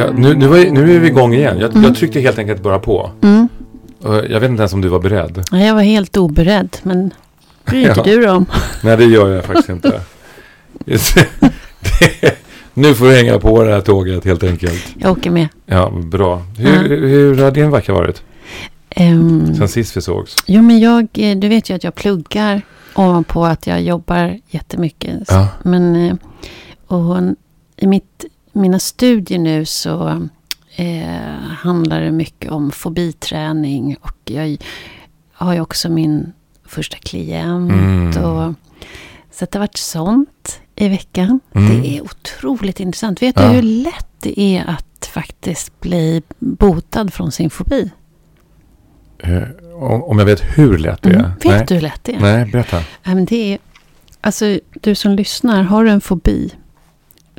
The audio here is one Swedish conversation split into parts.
Ja, nu, nu, var, nu är vi igång igen. Jag, jag tryckte helt enkelt bara på. Mm. Jag vet inte ens om du var beredd. Ja, Jag var helt oberedd, men bryr inte Ja. du dig om. Nej, det gör jag faktiskt inte. Det, nu får du hänga på det här tåget helt enkelt. Jag åker med. Ja, bra. Hur, hur har din vecka varit? Ehm, Sen sist vi sågs? jo, men jag, eh, du vet ju att jag pluggar ovanpå att jag jobbar jättemycket. Ja. Men eh, och i mitt, mina studier nu så eh, handlar det mycket om fobiträning. Och jag har ju också min första klient. Mm. Och, så det har varit sånt i veckan. Mm. Det är otroligt intressant. Vet Ja. du hur lätt det är att faktiskt bli botad från sin fobi? Eh, Om jag vet hur lätt det är? Mm. Vet Nej. du hur lätt det är? Nej, berätta. Det är, alltså, du som lyssnar, har du en fobi,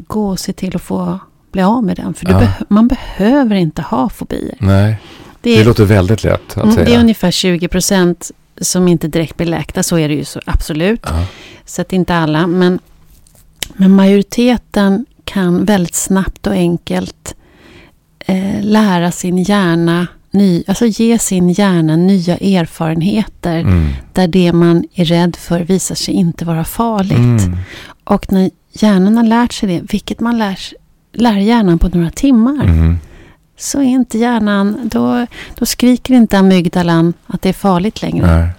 gå och se till att få bli av med den. För Ja. beh- man behöver inte ha fobier. Nej, Det det låter väldigt lätt att mm, säga. det är ungefär 20 procent som inte direkt blir läkta. Så är det ju så, absolut. Ja. Så att inte alla. Men, men majoriteten kan väldigt snabbt och enkelt eh, lära sin hjärna, ny, alltså ge sin hjärna nya erfarenheter. Mm. Där det man är rädd för visar sig inte vara farligt. Mm. Och när hjärnan har lärt sig det, vilket man lär, lär hjärnan på några timmar, Mm. så är inte hjärnan, då, då skriker inte amygdalan att det är farligt längre. Nej.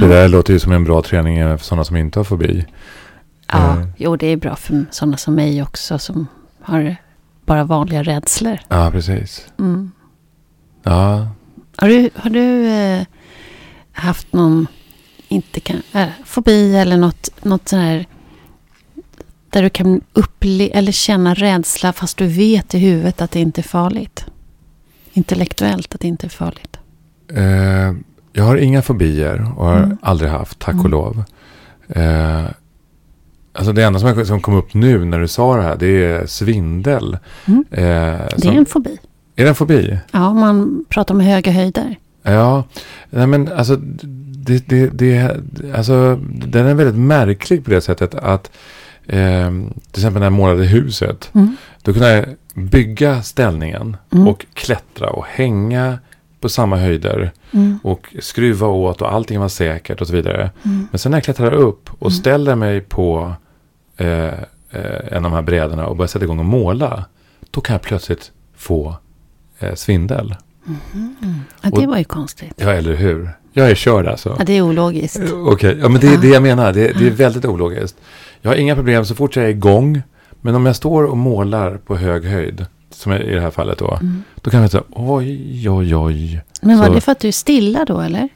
Det där låter ju som en bra träning även för sådana som inte har fobi. Ja, Eh. jo det är bra för sådana som mig också som har bara vanliga rädslor. Ja, precis. Mm. Ja, Har du, har du eh, haft någon, inte kan, äh, fobi eller något, något sån här där du kan uppleva eller känna rädsla fast du vet i huvudet att det inte är farligt? Intellektuellt att det inte är farligt. Eh, jag har inga fobier och har Mm. aldrig haft, tack och Mm. lov. Eh, alltså det enda som, som kom upp nu när du sa det här, det är svindel. Mm. Eh, Det är en fobi. är det en fobi? Ja, man pratar om höga höjder. Ja, nej men alltså, det, det, det, alltså den är väldigt märklig på det sättet att eh, till exempel när jag målade huset, Mm. då kunde jag bygga ställningen Mm. och klättra och hänga på samma höjder Mm. och skruva åt och allting var säkert och så vidare. Mm. Men sen när jag klättrar upp och Mm. ställer mig på eh, eh, en av de här brädorna och börjar sätta igång och måla, då kan jag plötsligt få eh, svindel. Ja, det Och- var ju konstigt. Ja, eller hur? Jag är körd alltså. Ja, det är ologiskt. Okej, ja men det är det jag menar. Det, det är väldigt ologiskt. Jag har inga problem så fort jag är igång. Men om jag står och målar på hög höjd, som i det här fallet då. Mm. Då kan jag säga oj, oj, oj. Men var Så- det för att du är stilla då eller?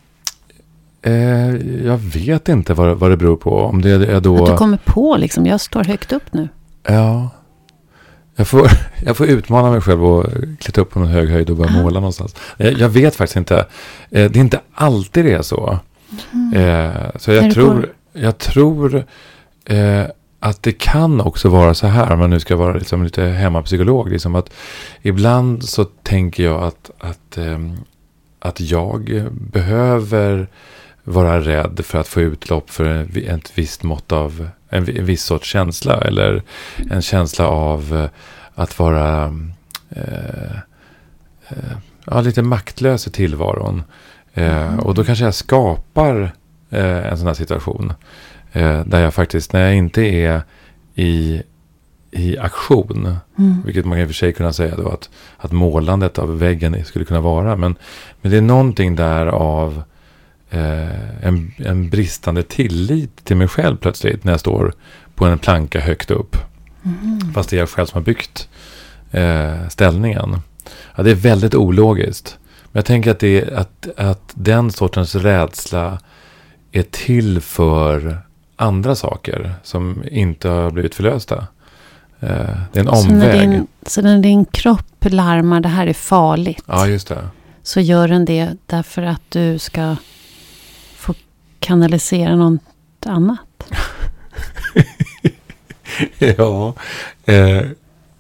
Eh, jag vet inte vad, vad det beror på. Om det är då... Att du kommer på liksom, jag står högt upp nu. Ja. Jag får, jag får utmana mig själv och klättra upp på en hög höjd och börja Ah. måla någonstans. Jag, jag vet faktiskt inte. Eh, det är inte alltid det är så. Eh, så jag tror, jag tror eh, att det kan också vara så här. Om man nu ska vara liksom lite hemmapsykolog. Liksom att ibland så tänker jag att, att, ehm, att jag behöver vara rädd för att få utlopp för ett visst mått av en, en viss sorts känsla. Eller en känsla av eh, att vara eh, eh, ja, lite maktlös i tillvaron. Eh, och då kanske jag skapar eh, en sån här situation. Eh, där jag faktiskt, när jag inte är i, i aktion. Mm. Vilket man i och för sig kunna säga då att, att målandet av väggen skulle kunna vara. Men, men det är någonting där av eh, en, en bristande tillit till mig själv plötsligt. När jag står på en planka högt upp. Mm. Fast det är jag själv som har byggt eh, ställningen. Ja, det är väldigt ologiskt. Men jag tänker att, det att, att den sortens rädsla är till för andra saker som inte har blivit förlösta. Eh, det är en Så när, omväg. din, så när din kropp larmar det här är farligt. Ja, just det. Så gör den det därför att du ska få kanalisera något annat. ja, eh,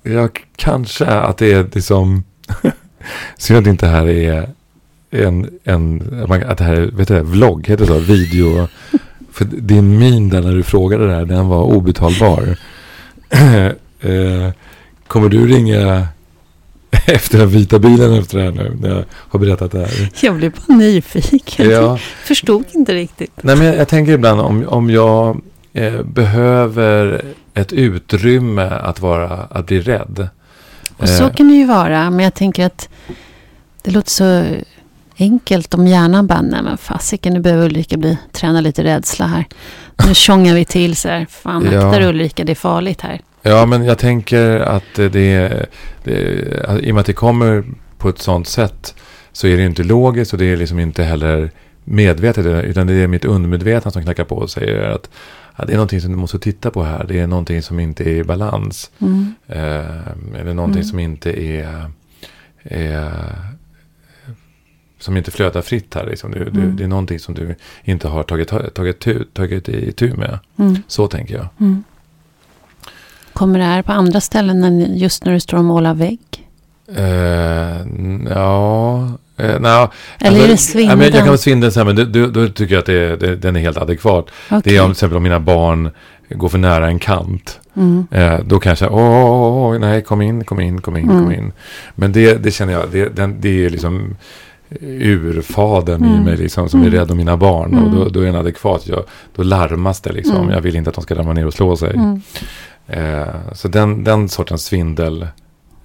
ja, kanske att det är liksom... Synd att det inte här är en, en att det här är, vet du det, vlogg, heter det så? Video. För din min där när du frågade det här, den var obetalbar. eh, kommer du ringa efter den vita bilen efter det här nu. När jag har berättat det här. Jag blev bara nyfiken. Ja. Förstod inte riktigt. Nej, men jag, jag tänker ibland om, om jag eh, behöver ett utrymme att, vara, att bli rädd. Och så Eh, kan det ju vara. Men jag tänker att det låter så enkelt om hjärnan bara, nej men fasiken, nu behöver Ulrika bli, träna lite rädsla här. Nu tjongar vi till så här, fan Ja. akta Ulrika, det är farligt här. Ja, men jag tänker att det, det, i och med att det kommer på ett sånt sätt så är det inte logiskt och det är liksom inte heller medvetet utan det är mitt undermedvetna som knackar på och säger att det är någonting som du måste titta på här. Det är någonting som inte är i balans. Mm. Eh, eller någonting Mm. som inte är, är som inte flödar fritt här. Liksom. Det, det, Mm. det är någonting som du inte har tagit, tagit, tu, tagit i tur med. Mm. Så tänker jag. Mm. Kommer det här på andra ställen än just när du står och målar vägg? N- ja, eh, nja, Eller är det alltså, men Jag kan svindeln? vara svindeln så här, men då, då tycker jag att det, det, den är helt adekvat. Det Okej. är om till exempel om mina barn går för nära en kant. Mm. Eh, då kanske, åh, åh, åh, nej, kom in, kom in, kom in, Mm. kom in. Men det, det känner jag, det, den, det är liksom urfadern i Mm. mig liksom, som Mm. är rädd om mina barn. Och Mm. då, då är den adekvat. Jag, då larmas det liksom. Mm. Jag vill inte att de ska ramla ner och slå sig. Mm. Eh, så den, den sortens svindel.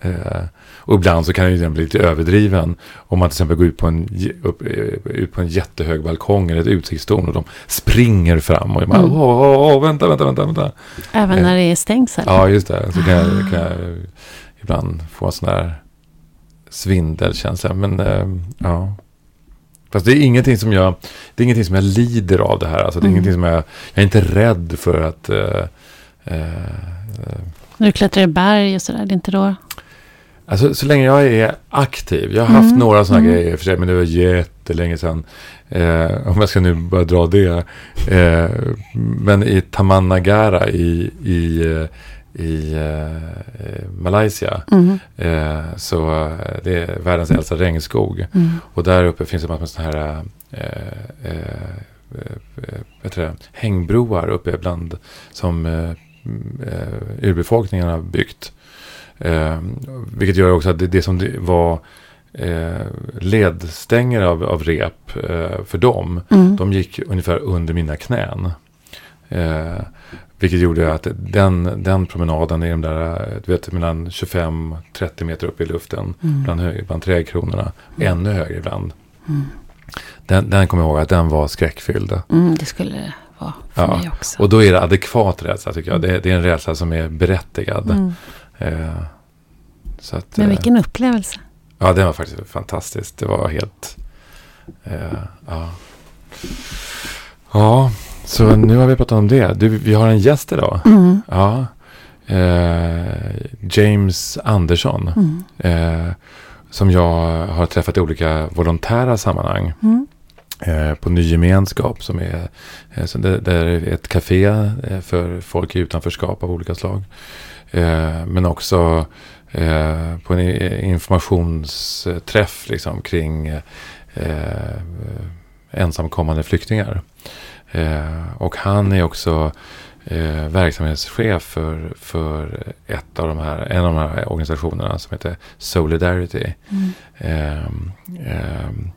Eh, och ibland så kan ju den bli lite överdriven. Om man till exempel går ut på en, upp, eh, ut på en jättehög balkong eller ett utsiktstorn och de springer fram och man, Mm. åh, åh, åh, vänta, vänta, vänta, vänta. Även Eh. när det är stängsel? Ja, just det. Så kan jag, Ah. kan jag ibland få en sån där svindelkänsla. Men eh, ja. Fast det är ingenting som jag, det är ingenting som jag lider av det här. Alltså, det är Mm. ingenting som jag, jag är inte rädd för att eh, eh, När du klättrar i berg och sådär, det är inte då? Alltså så länge jag är aktiv. Jag har haft Mm, några sådana mm. grejer för sig. Men det var jättelänge sedan. Eh, om jag ska nu börja dra det. Eh, men i Tamanagara i, i, eh, i eh, Malaysia. Mm. Eh, så eh, det är världens äldsta regnskog. Mm. Och där uppe finns det massor med sådana här eh, eh, eh, det, hängbroar uppe bland som eh, urbefolkningen har byggt. Vilket gör också att det, det som det var eh, ledstänger av, av rep för dem, Mm. de gick ungefär under mina knän. Vilket gjorde att den, den promenaden i de där, du vet, mellan 25-30 meter upp i luften, Mm. bland, bland trädkronorna, ännu högre ibland. Mm. Den, den kommer jag ihåg att den var skräckfylld. Mm, det skulle det vara för Ja, mig också. Och då är det adekvat rädsla tycker jag. Det, det är en rädsla som är berättigad. Mm. Eh, så att, Men eh, vilken upplevelse. Ja, den var faktiskt fantastisk. Det var helt... Eh, ja. ja, så nu har vi pratat om det. Du, vi har en gäst idag. Mm. Ja. Eh, James Andersson. Mm. Eh, som jag har träffat i olika volontära sammanhang. Mm. Eh, på Ny Gemenskap som är, eh, så det, det är ett café eh, för folk i utanförskap av olika slag. Men också på en informationsträff liksom, kring ensamkommande flyktingar. Eh, och han är också eh, verksamhetschef för, för ett av de här, en av de här organisationerna som heter Solidarity. Mm. Ehm, ehm,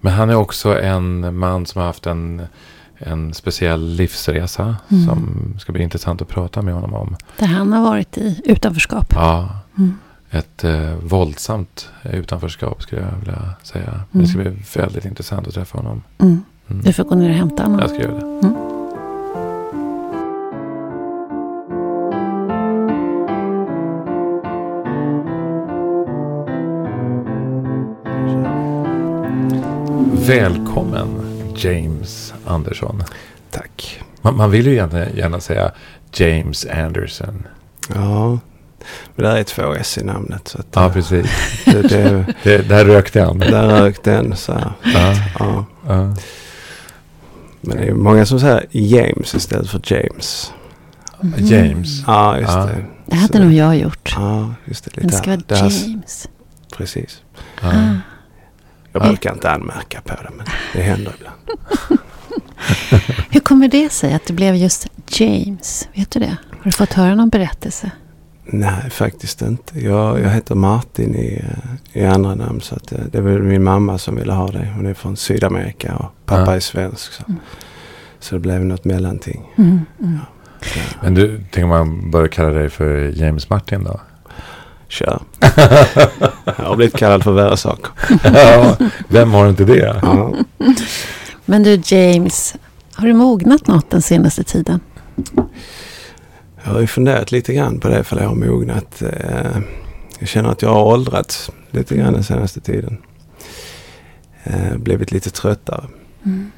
men han är också en man som har haft en, en speciell livsresa Mm. som ska bli intressant att prata med honom om. Där han har varit i utanförskap. Ja, Mm. ett eh, våldsamt utanförskap skulle jag vilja säga. Det ska bli väldigt intressant att träffa honom. Mm. Du får gå ner och hämta honom. Jag ska göra det. Mm. Välkommen James Andersson. Tack. Man, man vill ju gärna, gärna säga James Anderson. Ja, men där är två S i namnet. Så att, Ja, eh, precis. det, det, Det, där rökte han. där rök den. Så. Ja, ja. ja. Men det är många som säger James istället för James. Mhm. James. Ja, just Ja. det. Det hade Så- nog jag gjort. Ja, just det. Men det ska vara det här- James. Precis. Ja. Ah. Jag Ja. brukar inte anmärka på det, men det händer ibland. Hur kommer det sig att det blev just James? Vet du det? Har du fått höra någon berättelse? Nej, faktiskt inte. Jag, jag heter Martin i, i andra namn. Så att det, det är väl min mamma som ville ha det. Hon är från Sydamerika och pappa Ja. är svensk. Så, Mm. så det blev något mellanting. Mm, mm. Så, Men du, tänker man börja kalla dig för James Martin då? kör. jag har blivit kallad för värre saker. ja, vem har inte det? Ja. Men du James, har du mognat något den senaste tiden? Jag har ju funderat lite grann på det för det har mognat. Eh, Jag känner att jag har åldrats lite grann den senaste tiden. Eh, Blivit lite tröttare. Mm.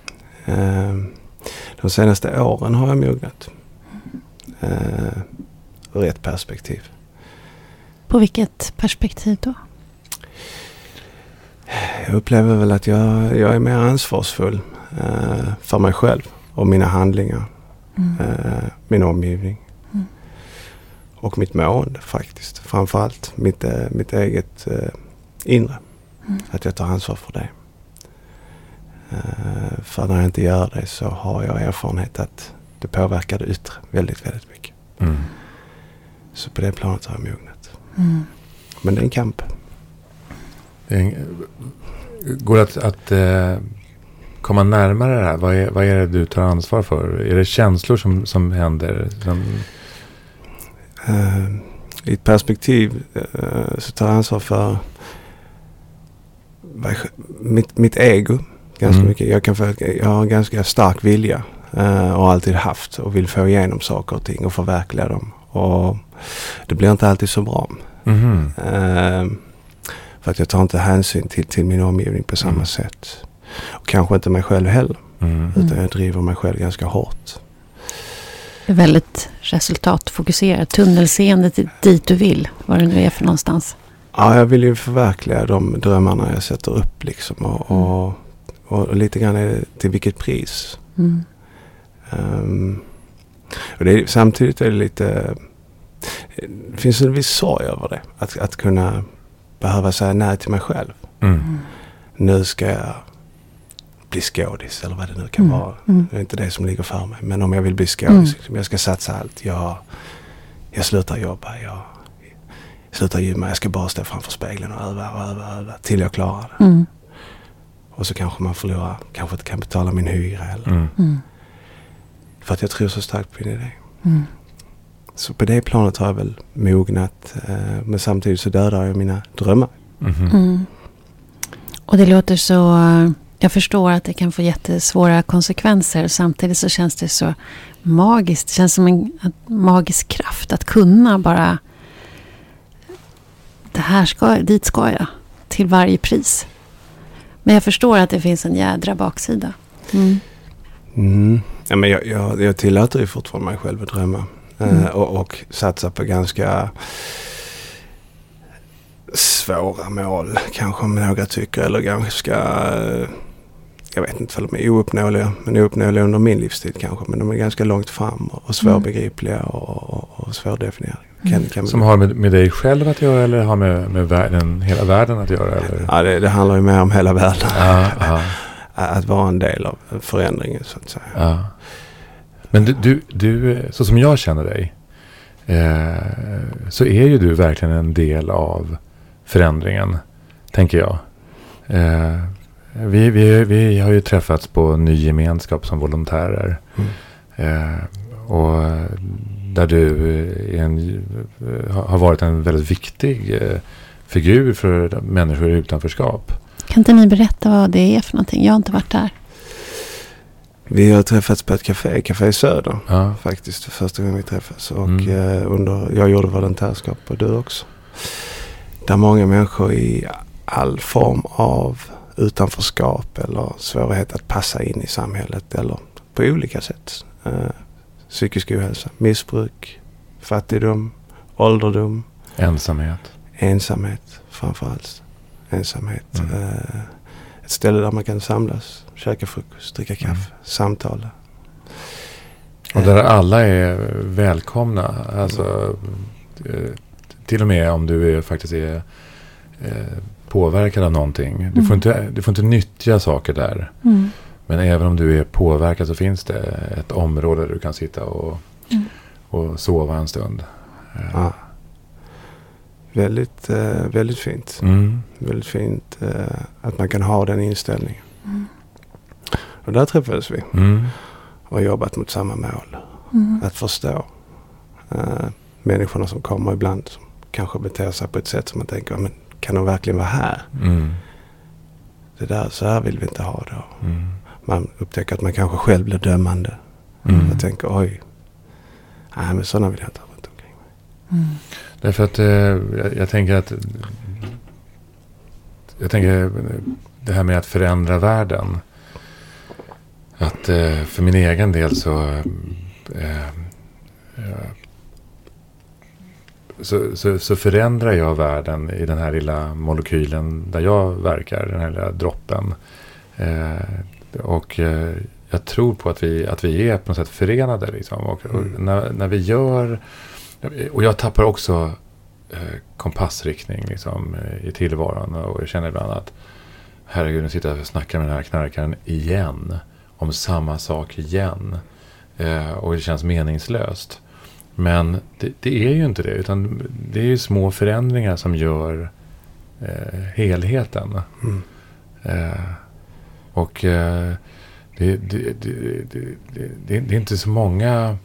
Eh, De senaste åren har jag mognat. Eh, Ur ett perspektiv. På vilket perspektiv då? Jag upplever väl att jag, jag är mer ansvarsfull eh, för mig själv och mina handlingar. Mm. min omgivning. Och mitt mående faktiskt. Framförallt mitt, eh, mitt eget eh, inre. Mm. Att jag tar ansvar för det. Eh, för när jag inte gör det så har jag erfarenhet att det påverkar det yttre väldigt, väldigt mycket. Mm. Så på det planet har jag mognat. Mm. Men det är en kamp. Det är en- Går det att, att komma närmare det här? Vad är, vad är det du tar ansvar för? Är det känslor som, som händer? Som, Eh, I ett perspektiv eh, så tar jag ansvar för mitt, mitt ego ganska Mm. mycket. Jag, kan få, jag har en ganska stark vilja eh, och alltid haft och vill få igenom saker och ting och förverkliga dem. Och det blir inte alltid så bra. Mhm. Eh, för att jag tar inte hänsyn till, till min omgivning på samma Mm. sätt. Och kanske inte mig själv heller. Mm. Utan jag driver mig själv ganska hårt. Väldigt resultatfokuserat. Tunnelseende till dit du vill. Vad det nu är för någonstans. Ja, jag vill ju förverkliga de drömmarna jag sätter upp liksom. Och, och, och lite grann till vilket pris. Mm. Ehm, och det är, samtidigt är det lite... Det finns en viss sorg över det. Att, att kunna behöva säga nej till mig själv. Mm. Nu ska jag bli skådis eller vad det nu kan Mm. vara. Mm. Det är inte det som ligger för mig. Men om jag vill bli skådis, Mm. liksom, jag ska satsa allt. Jag, jag slutar jobba, jag slutar gymma. Jag ska bara stå framför spegeln och öva och öva och öva till jag klarar det. Mm. Och så kanske man förlorar, kanske inte kan betala min hyra eller. Mm. Mm. För att jag tror så starkt på min idé. Mm. Så på det planet har jag väl mognat. Eh, men samtidigt så dödar jag mina drömmar. Mhm. Mm. Och det låter så... Jag förstår att det kan få jättesvåra konsekvenser. Samtidigt så känns det så magiskt. Det känns som en magisk kraft att kunna bara... Det här ska, dit ska jag. Till varje pris. Men jag förstår att det finns en jädra baksida. Mm. Mm. Ja, men jag, jag, jag tillåter ju fortfarande mig själv att drömma. Eh, Mm. och, och satsa på ganska svåra mål. Kanske om några tycker. Eller ganska... eh, Jag vet inte om de är ouppnåeliga. Men ouppnåeliga under min livstid kanske. Men de är ganska långt fram och, och svårbegripliga och, och, och svårdefinierade. Kan, Mm. kan Som har med, med dig själv att göra eller har med, med världen, hela världen att göra? Eller? Ja, det, det handlar ju mer om hela världen. Ja, ja, Att vara en del av förändringen så att säga. ja. Men du, du, du, så som jag känner dig, eh, så är ju du verkligen en del av förändringen, tänker jag. Eh, vi, vi, vi har ju träffats på ny gemenskap som volontärer. Mm. Eh, och där du är en, har har varit en väldigt viktig eh, figur för människor i utanförskap. Kan inte ni berätta vad det är för någonting? Jag har inte varit där. Vi har träffats på ett café, Café Söder. Ja. Faktiskt första gången vi träffades. Och Mm. eh, under, jag gjorde volontärskap och du också. Där många människor i all form av utanförskap eller svårighet att passa in i samhället eller på olika sätt. Eh, psykisk ohälsa, missbruk, fattigdom, ålderdom, Ensamhet. ensamhet framförallt. Ensamhet. Mm. Eh, ett ställe där man kan samlas, käka frukost, dricka kaffe, Mm. samtala. Och där alla är välkomna. Alltså, eh, till och med om du är, faktiskt är eh, påverkad av någonting. Du, Mm. får inte, du får inte nyttja saker där. Mm. Men även om du är påverkad så finns det ett område där du kan sitta och, Mm. och sova en stund. Eh, Ja. väldigt, eh, väldigt fint. Mm. Väldigt fint eh, att man kan ha den inställningen. Mm. Och där träffades vi Mm. och har jobbat mot samma mål. Mm. Att förstå eh, människorna som kommer ibland som kanske beter sig på ett sätt som man tänker, men kan de verkligen vara här? Mm. Det där, så här vill vi inte ha det. Mm. Man upptäcker att man kanske själv blir dömande. Mm. Jag tänker, oj, nej men sådana vill jag inte ha runt omkring mig. Mm. Därför att eh, jag, jag tänker att jag tänker eh, det här med att förändra världen. Att eh, för min egen del så eh, eh, så, så, så förändrar jag världen i den här lilla molekylen där jag verkar, den här lilla droppen. Eh, och eh, jag tror på att vi, att vi är på något sätt förenade. Liksom. Och, och Mm. när, när vi gör... Och jag tappar också eh, kompassriktning liksom, i tillvaron. Och jag känner ibland att herregud, nu sitter jag och snackar med den här knarkaren igen. Om samma sak igen. Eh, och det känns meningslöst. Men det, det är ju inte det. Utan det är ju små förändringar som gör eh, helheten. Mm. Eh, och eh, det, det, det, är inte så många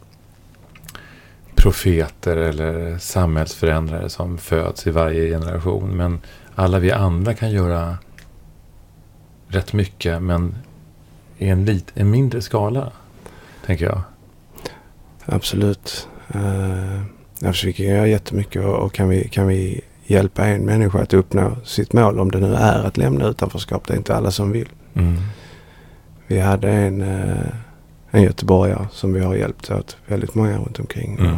profeter eller samhällsförändrare som föds i varje generation. Men alla vi andra kan göra rätt mycket men i en, lit, en mindre skala. Tänker jag. Absolut. Uh, alltså vi kan göra jättemycket och, kan, vi, kan vi hjälpa en människa att uppnå sitt mål, om det nu är att lämna utanförskap, det är inte alla som vill. Mm. Vi hade en, uh, en göteborgare som vi har hjälpt åt väldigt många runt omkring. Mm.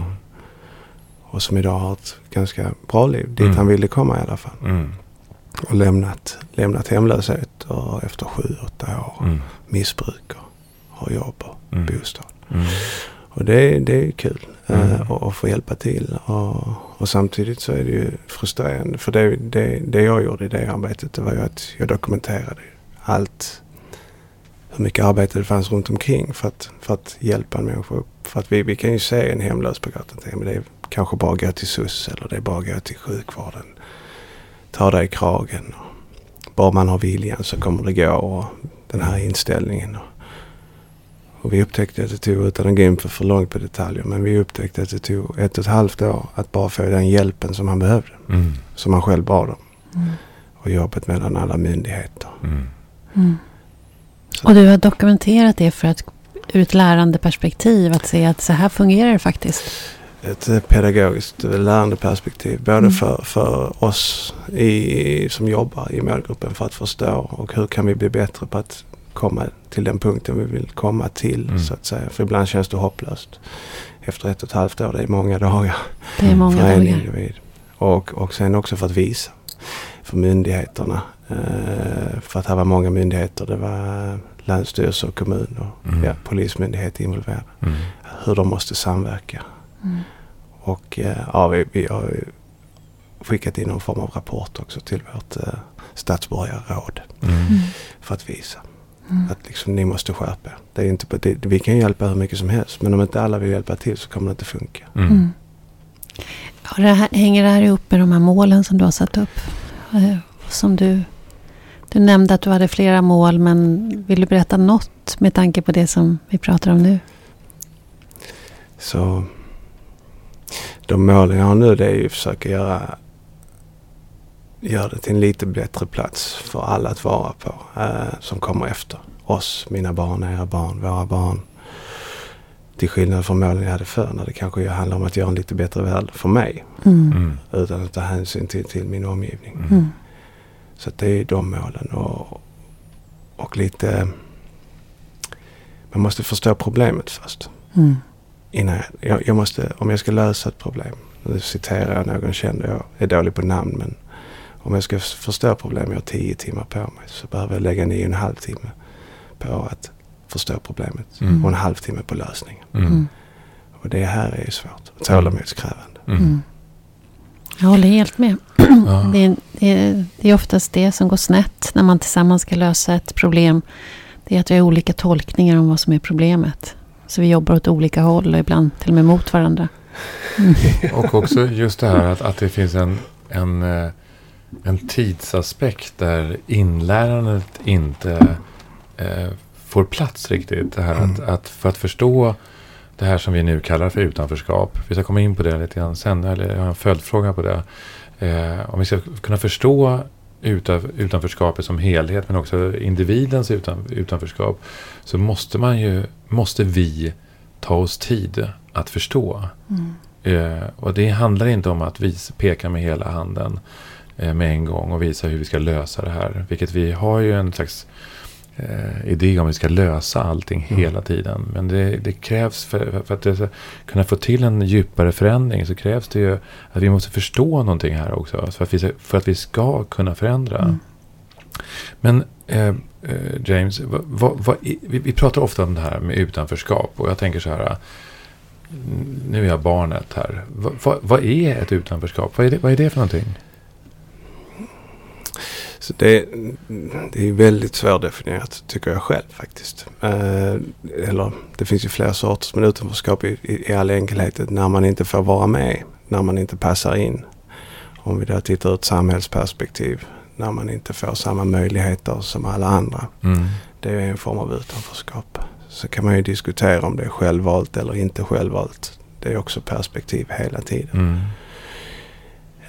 Och, som idag har ett ganska bra liv, dit Mm. han ville komma i alla fall. Mm. Och lämnat, lämnat hemlöshet och efter sju, åtta år Mm. missbruk och har jobb och Mm. bostad. Mm. Och det, det är kul Mm. eh, att, att få hjälpa till. Och, och samtidigt så är det ju frustrerande. För det, det, det jag gjorde i det arbetet det var ju att jag dokumenterade allt. Hur mycket arbete det fanns runt omkring för att, för att hjälpa en människa upp. För att vi, vi kan ju se en hemlös på gatan och tänka, men det är kanske bara att gå till SUS eller det är bara att gå till sjukvården. Ta dig i kragen. Bara man har viljan så kommer det gå. Och den här inställningen. Och, och vi upptäckte att det tog, utan att gå in för, för långt på detaljer, men vi upptäckte att det tog ett och ett halvt år att bara få den hjälpen som han behövde. Mm. Som han själv bad om. Mm. Och jobbet mellan alla myndigheter. Mm. Mm. Och du har dokumenterat det för att ur ett lärande perspektiv att se att så här fungerar det faktiskt. Ett eh, pedagogiskt eh, lärandeperspektiv. Både Mm. för, för oss i, som jobbar i målgruppen för att förstå och hur kan vi bli bättre på att komma till den punkten vi vill komma till. Mm. Så att säga. För ibland känns det hopplöst. Efter ett och ett halvt år, det är många dagar. Det är många för en dagar. individ. Och, och sen också för att visa för myndigheterna. Eh, för att här var många myndigheter. Det var länsstyrelse och kommun och Mm. ja, polismyndighet involverade. Mm. Hur de måste samverka. Mm. Och eh, ja, vi, vi har skickat in någon form av rapport också till vårt eh, statsborgarråd. Mm. Mm. För att visa Mm. att liksom, ni måste skärpa er. det är inte det, Vi kan hjälpa hur mycket som helst. Men om inte alla vill hjälpa till så kommer det inte funka. Mm. Mm. Ja, det här, hänger det här ihop med de här målen som du har satt upp? Eh, Som du, du nämnde att du hade flera mål, men vill du berätta något med tanke på det som vi pratar om nu? Så de målen jag har nu det är ju att försöka göra, göra det till en lite bättre plats för alla att vara på. Eh, som kommer efter oss, mina barn, era barn, våra barn. Till skillnad från målen jag hade förr när det kanske handlar om att göra en lite bättre värld för mig. Mm. Mm. Utan att ta hänsyn till, till min omgivning. Mm. Mm. Så att det är de målen. Och, och lite... Man måste förstå problemet först. Mm. Innan jag, jag, jag måste, om jag ska lösa ett problem. Nu citerar jag någon känd. Jag är dålig på namn. Men om jag ska förstå problem. Jag har tio timmar på mig. Så behöver jag lägga nio och en halv timme på att förstå problemet. Mm. Och en halvtimme på lösningen. Mm. Mm. Och det här är ju svårt. Tålamodskrävande. Mm. Mm. Jag håller helt med. Ja. Det är, det, är, det är oftast det som går snett när man tillsammans ska lösa ett problem. Det är att vi har olika tolkningar om vad som är problemet. Så vi jobbar åt olika håll och ibland till och med mot varandra. Mm. Och också just det här att, att det finns en, en, eh, en tidsaspekt där inlärandet inte eh, får plats riktigt. Det här att, Mm. att för att förstå det här som vi nu kallar för utanförskap. Vi ska komma in på det lite grann sen, eller jag har en följdfråga på det. Eh, om vi ska kunna förstå utan, utanförskapet som helhet, men också individens utan, utanförskap, så måste man ju, måste vi ta oss tid att förstå. Mm. Eh, och det handlar inte om att vi pekar med hela handen med en gång och visa hur vi ska lösa det här. Vilket vi har ju en slags eh, idé om vi ska lösa allting Mm. hela tiden. Men det, det krävs för, för att det ska kunna få till en djupare förändring så krävs det ju att vi måste förstå någonting här också. För att vi, ska- för att vi ska kunna förändra. Mm. Men eh, eh, James, vad, vad, vi, vi pratar ofta om det här med utanförskap. Och jag tänker så här. Nu är jag barnet här. Vad, vad, vad är ett utanförskap? Vad är, det, vad är det för någonting? Så det, det är väldigt svårdefinierat tycker jag själv faktiskt. Eh, eller det finns ju flera sorters men utanförskap i, i, i all enkelhet när man inte får vara med. När man inte passar in. Om vi då tittar ur ett samhällsperspektiv. När man inte får samma möjligheter som alla andra. Mm. Det är en form av utanförskap. Så kan man ju diskutera om det är självvalt eller inte självvalt. Det är också perspektiv hela tiden. Mm.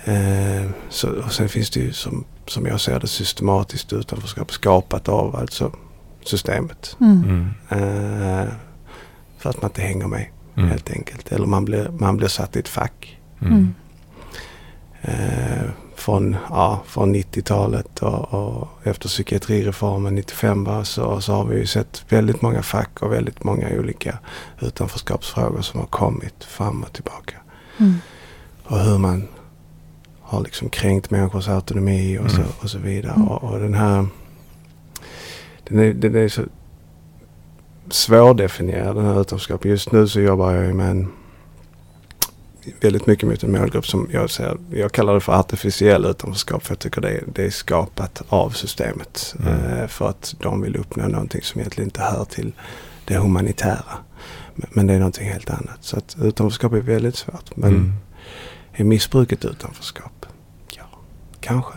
Eh, så, och sen finns det ju som, som jag ser det systematiskt utanförskap skapat av alltså systemet. Mm. Mm. Eh, för att man inte hänger med Mm. helt enkelt. Eller man blir, man blir satt i ett fack. Mm. Mm. Eh, från, ja, från 90-talet och, och efter psykiatrireformen 95 va, så, så har vi ju sett väldigt många fack och väldigt många olika utanförskapsfrågor som har kommit fram och tillbaka. Mm. och hur man har liksom kränkt människors autonomi och, så, Mm. och så vidare. Mm. Och, och den här den är, den är så svårdefinierad den här utanförskapet. Just nu så jobbar jag ju med en väldigt mycket mot en målgrupp som jag ser, jag kallar det för artificiell utanförskap för jag tycker det är, det är skapat av systemet. Mm. Eh, för att de vill uppnå någonting som egentligen inte hör till det humanitära. Men, men det är någonting helt annat. Så att utanförskap är väldigt svårt. Men Mm. Är missbruket utanförskap? Ja, kanske.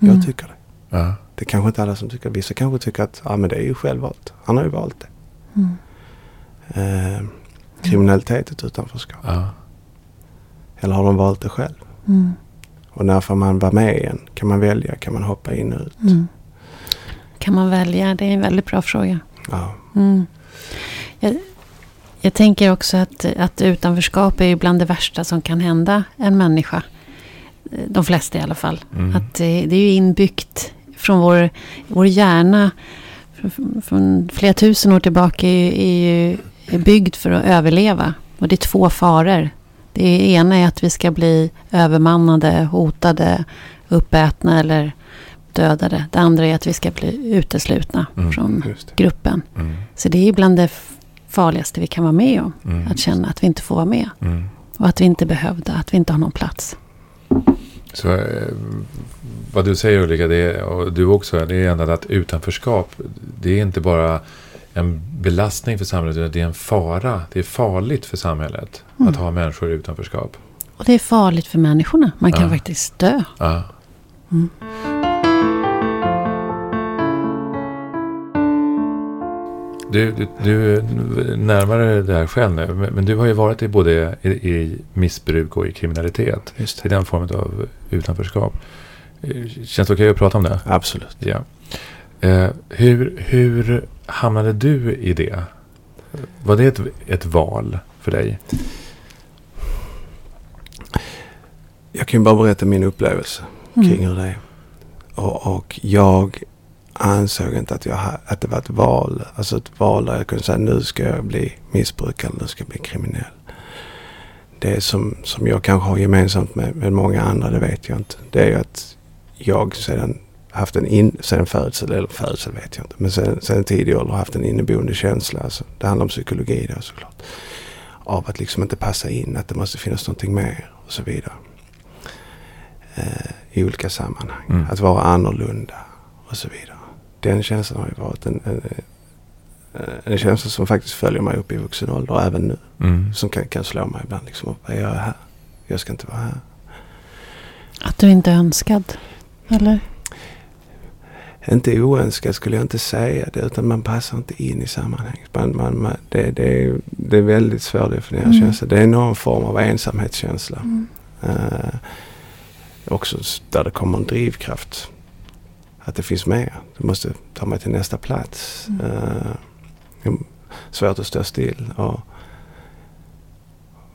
Mm. Jag tycker det. Ja. Det är kanske inte alla som tycker Vissa kanske tycker att ja, men det är ju självvalt. Han har ju valt det. Mm. Eh, kriminalitet är ett utanförskap. Ja. Eller har de valt det själv? Mm. Och när får man vara med igen? Kan man välja? Kan man hoppa in och ut? Mm. Kan man välja? Det är en väldigt bra fråga. Ja. Mm. Jag, jag tänker också att, att utanförskap är ju bland det värsta som kan hända en människa. Eh, De flesta i alla fall. Mm. Att det, det är ju inbyggt från vår, vår hjärna. Från, från flera tusen år tillbaka är, ju- är ju är byggd för att överleva. Och det är två faror. Det ena är att vi ska bli övermannade, hotade, uppätna eller dödade. Det andra är att vi ska bli uteslutna Mm. från gruppen. Mm. Så det är bland det farligaste vi kan vara med om. Mm. Att känna att vi inte får vara med. Mm. Och att vi inte behövda, att vi inte har någon plats. Så eh, vad du säger Ulrika, det är, och du också, det är ändå att utanförskap, det är inte bara en belastning för samhället, utan det är en fara. Det är farligt för samhället Mm. att ha människor i utanförskap. Och det är farligt för människorna. Man kan Ja. faktiskt dö. Ja. Mm. Du, du, du är närmare det här själv nu, men, du har ju varit i både i, i missbruk och i kriminalitet. Just I den formen av utanförskap. Eh, Känns det okej att prata om det? Absolut. Ja. Eh, hur, hur hamnade du i det? Var det ett, ett val för dig? Jag kan ju bara berätta min upplevelse kring Mm. hur det är. Och, och jag ansåg inte att, jag, att det var ett val. Alltså ett val där jag kunde säga nu ska jag bli missbrukare, nu ska jag bli kriminell. Det som, som jag kanske har gemensamt med, med många andra, det vet jag inte. Det är ju att jag sedan haft en in, sedan födsel, eller födsel vet jag inte, men sedan, sedan tidig ålder haft en inneboende känsla. Alltså, det handlar om psykologi då såklart. Av att liksom inte passa in, att det måste finnas någonting mer och så vidare. Eh, I olika sammanhang. Mm. Att vara annorlunda och så vidare. Den känslan har ju varit en, en, en känsla som faktiskt följer mig upp i vuxen ålder och även nu. Mm. Som kan, kan slå mig ibland. Liksom, jag här? Jag ska inte vara här. Att du inte är önskad? Eller? Inte oönskad skulle jag inte säga det utan man passar inte in i sammanhanget. Man, man, man, det, det, är, det är väldigt svårdefinierad Mm. känsla. Det är någon form av ensamhetskänsla. Mm. Eh, också där det kommer en drivkraft. Att det finns mer. Du måste ta mig till nästa plats. Mm. Är svårt att stå still. Och,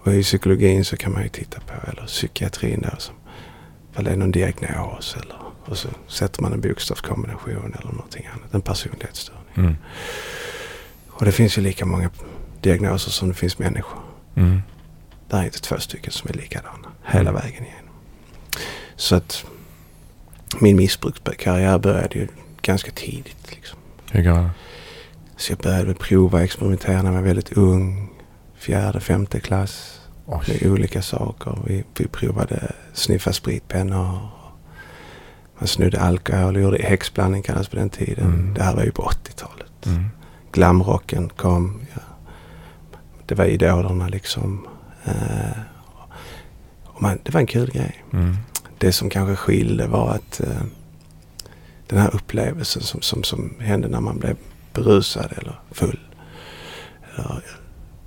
och i psykologin så kan man ju titta på, eller psykiatrin där, som, vad det är någon diagnos eller och så sätter man en bokstavskombination eller någonting annat. En personlighetsstörning. Mm. Och det finns ju lika många diagnoser som det finns människor. Mm. Det är inte två stycken som är likadana hela Mm. vägen igenom. Så att min missbrukskarriär började ju ganska tidigt. Liksom. Hur gammal? Så jag började prova experimentera när jag var väldigt ung. Fjärde, femte klass. Med Oj. olika saker. Vi, vi provade sniffa spritpennor. Man snodde alkohol och gjorde häxblandning kallades på den tiden. Mm. Det här var ju på 80-talet. Mm. Glamrocken kom. Ja. Det var idolerna liksom. Eh, och man, det var en kul grej. Mm. Det som kanske skilde var att eh, den här upplevelsen som, som, som hände när man blev berusad eller full. Eller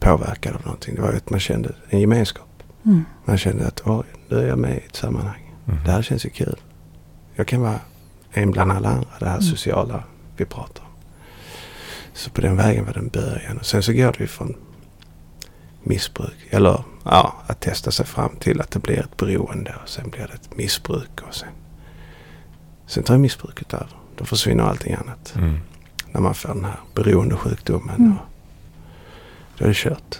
påverkad av någonting. Det var att man kände en gemenskap. Mm. Man kände att oj, nu är jag med i ett sammanhang. Mm. Det här känns ju kul. Jag kan vara en bland alla andra. Det här Mm. sociala vi pratar om. Så på den vägen var det en början. Och sen så går det ju från missbruk. Eller ja, att testa sig fram till att det blir ett beroende. Och sen blir det ett missbruk. Och sen, sen tar missbruket över. Då försvinner allting annat. Mm. När man får den här beroendesjukdomen. Mm. Och, då är det kört.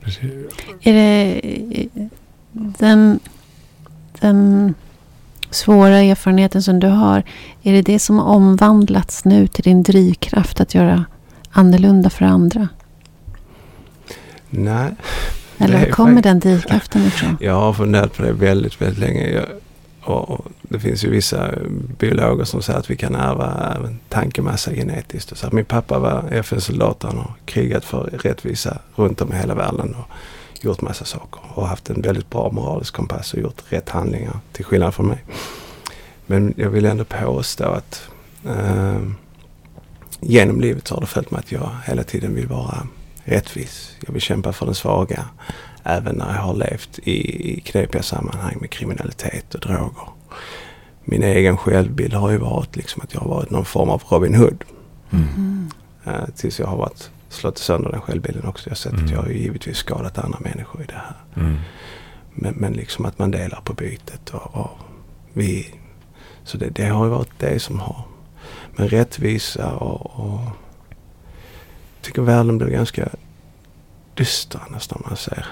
Precis. Är det den, den svåra erfarenheten som du har, är det det som omvandlats nu till din drivkraft att göra annorlunda för andra? Nej. Eller var kommer den drivkraften ifrån? Jag har funderat på det väldigt, väldigt länge. Jag, och det finns ju vissa biologer som säger att vi kan ärva tankemassa genetiskt. Och så min pappa var FN-soldat. Han har krigat för rättvisa runt om i hela världen och gjort massa saker. Och haft en väldigt bra moralisk kompass och gjort rätt handlingar till skillnad från mig. Men jag vill ändå påstå att eh, genom livet så har det följt med att jag hela tiden vill vara rättvis. Jag vill kämpa för den svaga. Även när jag har levt i, knepiga sammanhang med kriminalitet och droger. Min egen självbild har ju varit liksom att jag har varit någon form av Robin Hood. Mm. Eh, tills jag har varit, slått sönder den självbilden också. Jag har sett Mm. att jag har givetvis skadat andra människor i det här. Mm. Men, men liksom att man delar på bytet och, och vi... Så det, det har ju varit det som har... Men rättvisa och... och tycker världen blir ganska dyster när man ser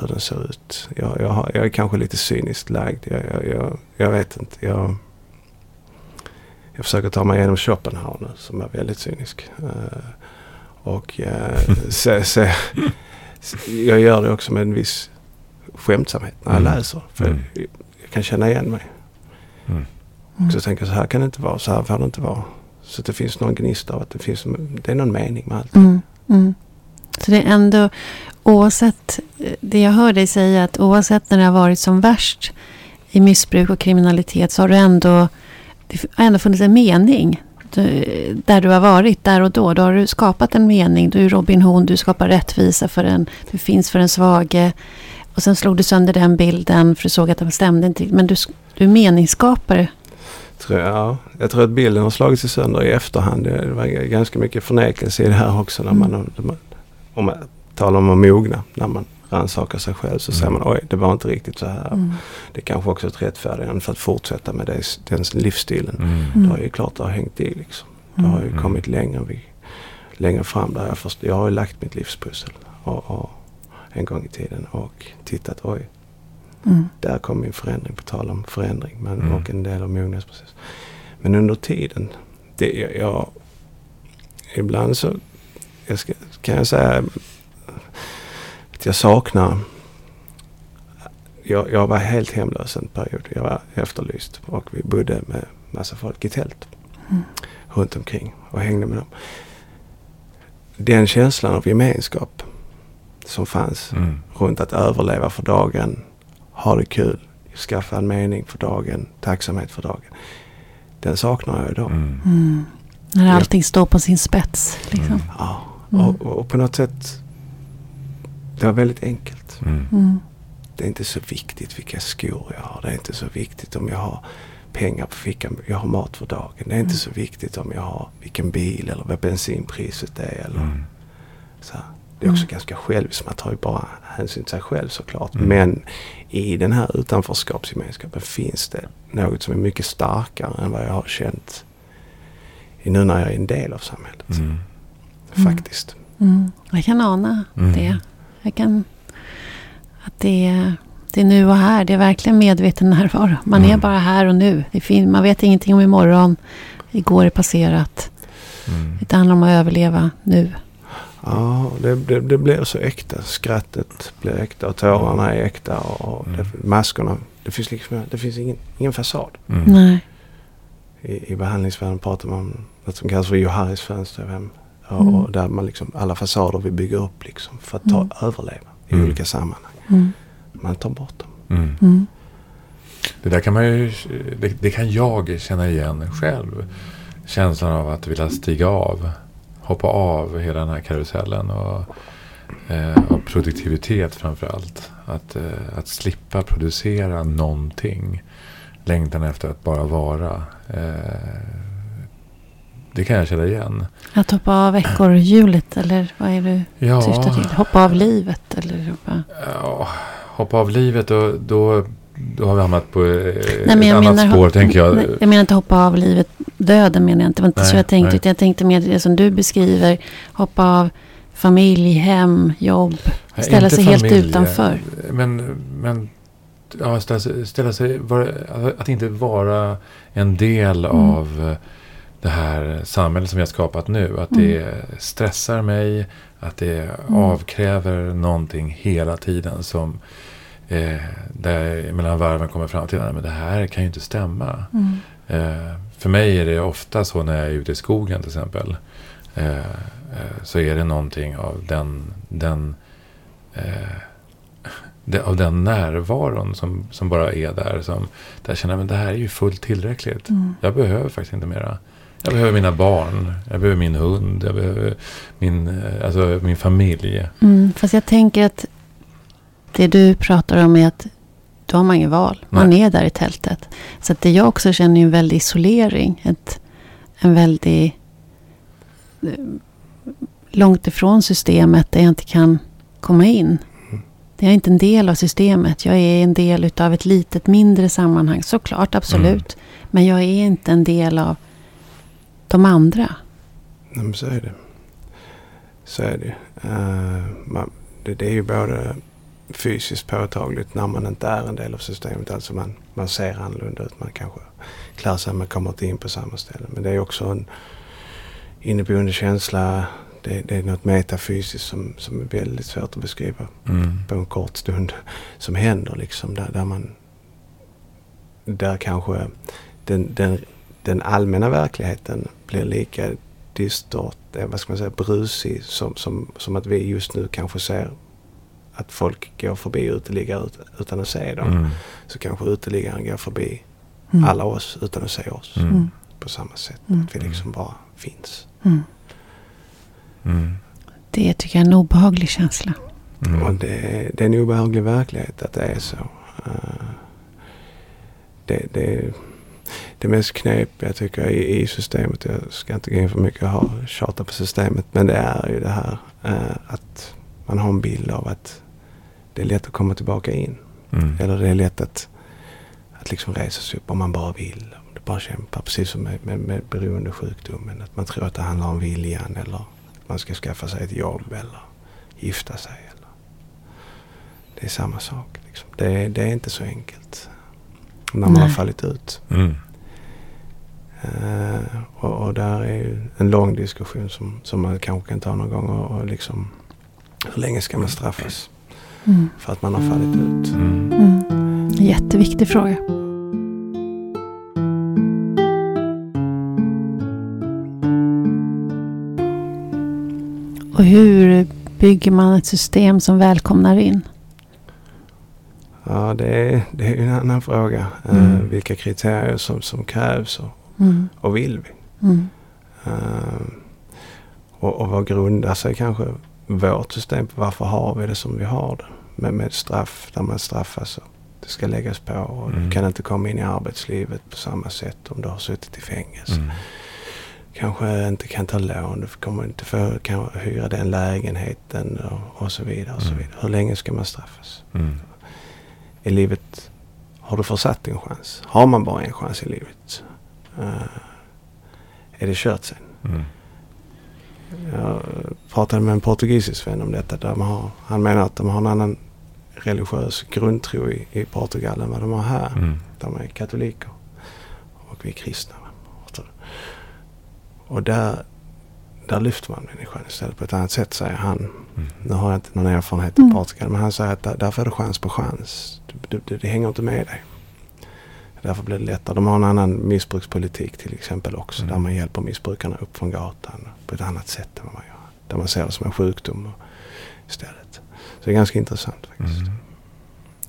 hur den ser ut. Jag, jag, har, jag är kanske lite cyniskt lagd. Jag, jag, vet inte. Jag, försöker ta mig igenom Schopenhauer nu som är väldigt cynisk. Eh, och uh, se, se, jag gör det också med en viss skämtsamhet när jag Mm. läser. För Mm. jag, jag kan känna igen mig. Mm. Och så tänker jag så här kan det inte vara, så här får det inte vara. Så att det finns någon gnista av att det finns, det är någon mening med allt. Mm. Mm. Så det är ändå, oavsett, det jag hör dig säga, att oavsett när det har varit som värst i missbruk och kriminalitet så har du ändå, det har ändå funnits en mening. Du, där du har varit, där och då. Då har du skapat en mening. Du är Robin Hood, du skapar rättvisa för en, du finns för en svage. Och sen slog du sönder den bilden för du såg att den stämde inte. Men du, du är meningsskapare. Tror jag, ja. jag tror att bilden har slagit sig sönder i efterhand. Det var ganska mycket förnekelse i det här också. När man, Mm. när man, om man talar om att mogna. När man rannsakar sig själv så säger Mm. man oj det var inte riktigt så här. Mm. Det är kanske också ett rättfärdigande för att fortsätta med det, den livsstilen. Mm. Det har ju klart det har hängt i liksom. Det har ju Mm. kommit längre, vi, längre fram där jag först, Jag har ju lagt mitt livspussel och, och, en gång i tiden och tittat oj Mm. där kom min förändring på tal om förändring men, Mm. och en del av mognadsprocess. Men under tiden, det, jag, jag, ibland så jag ska, kan jag säga att jag saknar jag, jag var helt hemlös en period. Jag var efterlyst och vi bodde med massa folk i tält Mm. runt omkring och hängde med dem. Den känslan av gemenskap som fanns Mm. runt att överleva för dagen, ha det kul, skaffa en mening för dagen, tacksamhet för dagen. Den saknar jag idag. Mm. Mm. När allting står på sin spets. Liksom. Mm. Ja, Mm. och, och på något sätt, det var väldigt enkelt. Mm. Mm. Det är inte så viktigt vilka skor jag har. Det är inte så viktigt om jag har pengar på fickan. Jag har mat för dagen. Det är inte Mm. så viktigt om jag har vilken bil eller vad bensinpriset är. Eller Mm. så. Det är också Mm. ganska själviskt. Man tar ju bara hänsyn till sig själv såklart. Mm. Men i den här utanförskapsgemenskapen finns det något som är mycket starkare än vad jag har känt nu när jag är en del av samhället. Mm. Faktiskt. Mm. Jag kan ana Mm. det. Jag kan... Att det är, det är nu och här. Det är verkligen medveten närvaro. Man är Mm. bara här och nu. Det är fin, man vet ingenting om imorgon. Igår är passerat. Mm. Det handlar om att överleva nu. Ja, det, det, det blir så äkta. Skrattet blir äkta och tårarna är äkta. Och Mm. det, maskerna. Det finns, liksom, det finns ingen, ingen fasad. Mm. Nej. I, I behandlingsvärlden pratar man om något som kallas för Johannes fönsterhem. Och, Mm. och där man liksom, alla fasader vi bygger upp liksom för att ta, Mm. överleva i Mm. olika sammanhang. Mm. Man tar bort dem. Mm. Mm. Det där kan man ju, det, det kan jag känna igen själv. Känslan av att vilja stiga av. Hoppa av hela den här karusellen. Och, eh, och produktivitet framför allt. Att, eh, att slippa producera någonting. Längtan efter att bara vara. Eh, det kan jag känna igen. Att hoppa av ekorrhjulet eller vad är du Ja, syftar till? Hoppa av livet eller? Vad? ja, hoppa av livet och då, då har vi hamnat på eh, men ett annat menar, spår tänker jag. Nej, jag menar inte hoppa av livet. Döden menar jag inte. Det var inte så Nej, jag tänkte. nej. Utan jag tänkte mer det som du beskriver. Hoppa av familj, hem, jobb. Nej, Ställa sig helt familj, utanför. Men, men ja, ställa sig, ställa sig var, att inte vara en del Mm. av det här samhället som vi har skapat nu. Att det stressar mig, att det Mm. avkräver någonting hela tiden som eh, där mellan varven kommer fram till att det här kan ju inte stämma. Mm. Eh, för mig är det ofta så när jag är ute i skogen till exempel. Eh, eh, så är det någonting av den, den, eh, det, av den närvaron som, som bara är där. Som, där jag känner att det här är ju fullt tillräckligt. Mm. Jag behöver faktiskt inte mera. Jag behöver mina barn, jag behöver min hund, jag behöver min, eh, alltså min familj. Mm. Fast jag tänker att det du pratar om är att då har man ingen val. Man Nej. är där i tältet. Så att det jag också känner är en väldig isolering. Ett, en väldig... eh, Långt ifrån systemet där jag inte kan komma in. Jag är inte en del av systemet. Jag är en del utav ett litet mindre sammanhang. Såklart, absolut. Men jag är inte en del av de andra. Nej, men så är det. Så är det. Eh, man, det. Det är ju både fysiskt påtagligt när man inte är en del av systemet. Alltså man, man ser annorlunda ut. Man kanske klär sig men kommer inte in på samma ställe. Men det är också en inneboende känsla. Det, det är något metafysiskt som, som är väldigt svårt att beskriva Mm. på en kort stund. Som händer liksom. Där, där man... Där kanske den, den, den allmänna verkligheten blir lika distort, eh, vad ska man säga, brusig som, som, som att vi just nu kanske ser att folk går förbi uteliggare ut, utan att se dem. Mm. Så kanske uteliggaren går förbi Mm. alla oss utan att se oss Mm. Mm. på samma sätt. Mm. Att vi liksom bara finns. Mm. Mm. Det tycker jag är en obehaglig känsla. Mm. Och det, det är en obehaglig verklighet att det är så. Eh, det, det, det mest knepiga tycker jag i, i systemet, jag ska inte gå in för mycket och ha, tjata på systemet, men det är ju det här eh, att man har en bild av att det är lätt att komma tillbaka in. Mm. Eller det är lätt att, att liksom resa sig upp om man bara vill. Om du bara kämpar. Precis som med, med, med beroendesjukdomen. Att man tror att det handlar om viljan eller att man ska skaffa sig ett jobb eller gifta sig. Eller. Det är samma sak. Liksom. Det, är, det är inte så enkelt. När man Nej. har fallit ut. Mm. Eh, och, och där är ju en lång diskussion som, som man kanske kan ta någon gång. Och, och liksom, hur länge ska man straffas Mm. för att man har fallit ut? Mm. Jätteviktig fråga. Och hur bygger man ett system som välkomnar in? Ja, det är, det är en annan fråga. Eh, Mm. vilka kriterier som, som krävs och, Mm. och vill vi? Mm. Eh, och, och vad grundar sig kanske vårt system? Varför har vi det som vi har det? Med, med straff, där man straffas och det ska läggas på och Mm. du kan inte komma in i arbetslivet på samma sätt om du har suttit i fängelse. Mm. Kanske inte kan ta lån, du kommer inte få kan hyra den lägenheten och, och så vidare. Och så Mm. vidare. Hur länge ska man straffas? Mm. I livet har du försatt din chans? Har man bara en chans i livet? Eh, är det kört sen? Mm. Jag pratade med en portugisisk vän om detta. Där man har, han menar att de har en annan religiös grundtro i, i Portugal än vad de har här. Mm. De är katoliker och vi är kristna. Och där, där lyfter man människan istället på ett annat sätt säger han. Mm. Nu har jag inte någon erfarenhet av Mm. Portugal men han säger att där, därför är det chans på chans. Det, det, det hänger inte med dig. Därför blir det lättare. De har en annan missbrukspolitik till exempel också. Mm. Där man hjälper missbrukarna upp från gatan på ett annat sätt än vad man gör. Där man ser det som en sjukdom istället. Så det är ganska intressant faktiskt. Mm.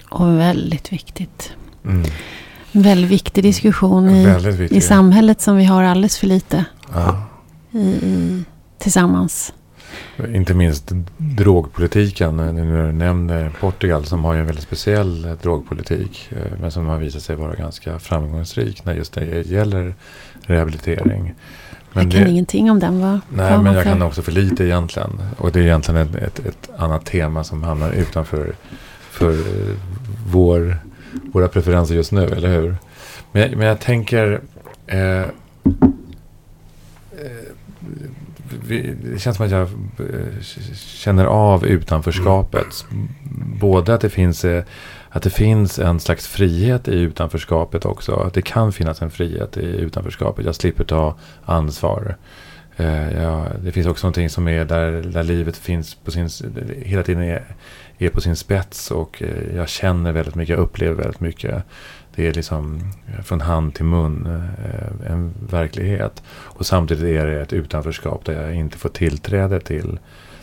Och väldigt viktigt. Mm. En väldigt viktig diskussion i, Väldigt viktigt. i samhället som vi har alldeles för lite Ja. i, i, tillsammans. Inte minst drogpolitiken. Du nämner Portugal som har ju en väldigt speciell eh, drogpolitik. eh, Men som har visat sig vara ganska framgångsrik när just det gäller rehabilitering. Men jag kan det- ingenting om den. Va? Nej, men jag för- kan också för lite egentligen. Och det är egentligen ett, ett, ett annat tema som hamnar utanför för eh, vår, våra preferenser just nu, eller hur? Men, jag- men jag tänker... Eh, det känns som att jag eh, känner av utanförskapet. Både att det finns... Eh, att det finns en slags frihet i utanförskapet också. Att det kan finnas en frihet i utanförskapet. Jag slipper ta ansvar. Eh, ja, det finns också någonting som är där, där livet finns på sin, hela tiden är, är på sin spets. Och jag känner väldigt mycket, jag upplever väldigt mycket. Det är liksom eh, från hand till mun eh, en verklighet. Och samtidigt är det ett utanförskap där jag inte får tillträde till,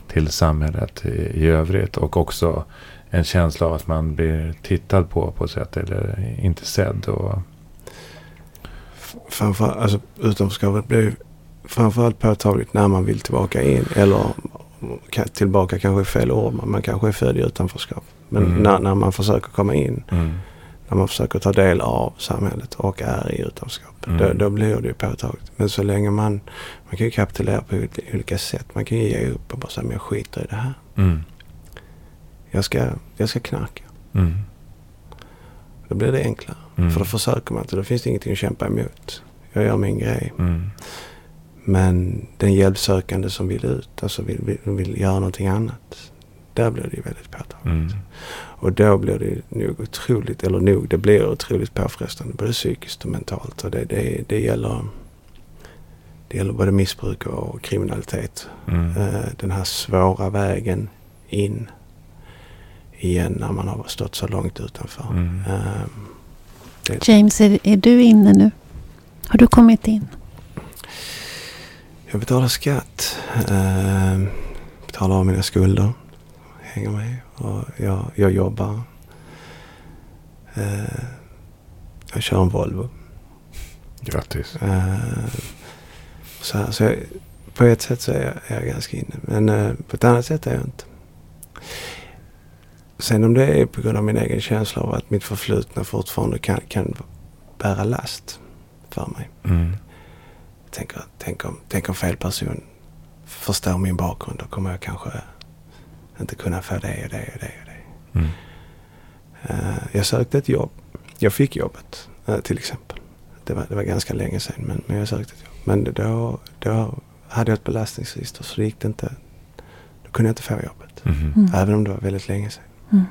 till samhället i, i övrigt. Och också en känsla av att man blir tittad på på ett sätt eller inte sedd. Och, Framför, alltså, utanförskapet blir framförallt påtagligt när man vill tillbaka in. Eller ka- tillbaka kanske är fel ord. men Man kanske är född i utanförskap. Men Mm. när, när man försöker komma in. mm, När man försöker ta del av samhället och är i utanförskap. Mm. Då, då blir det ju påtagligt. Men så länge man, man kan ju kapitulera på olika- sätt. Man kan ju ge upp och bara säga men jag skiter i det här. mm, Jag ska, jag ska knarka. mm, Då blir det enklare. mm, För då försöker man inte. Då finns det ingenting att kämpa emot. Jag gör min grej. mm, Men den hjälpsökande som vill ut, alltså vill, vill, vill göra någonting annat. Där blir det ju väldigt påtagligt. Och då blir det nog otroligt, eller nog, det blir otroligt påfrestande. Både psykiskt och mentalt. Och det, det, det, gäller, det gäller både missbruk och kriminalitet. mm. Eh, Den här svåra vägen in igen när man har stått så långt utanför. Mm. Eh, det, James, är, är du inne nu? Har du kommit in? Jag betalar skatt. Eh, betalar av mina skulder. Hänger med. Och jag, jag jobbar. Eh, jag kör en Volvo. Grattis. Eh, så här, så jag, på ett sätt så är jag, är jag ganska inne. Men eh, på ett annat sätt är jag inte. Sen om det är på grund av min egen känsla av att mitt förflutna fortfarande kan, kan bära last för mig. Mm. Tänk, tänk, om, tänk om fel person förstår min bakgrund. Då kommer jag kanske inte kunna få det och det och det och det. Mm. Eh, jag sökte ett jobb. Jag fick jobbet eh, till exempel. Det var, det var ganska länge sedan men, men jag sökte ett jobb. Men då, då hade jag ett belastningsregister så det gick det inte. Då kunde jag inte få jobbet. Mhm. Mm. Även om det var väldigt länge sedan. Mm.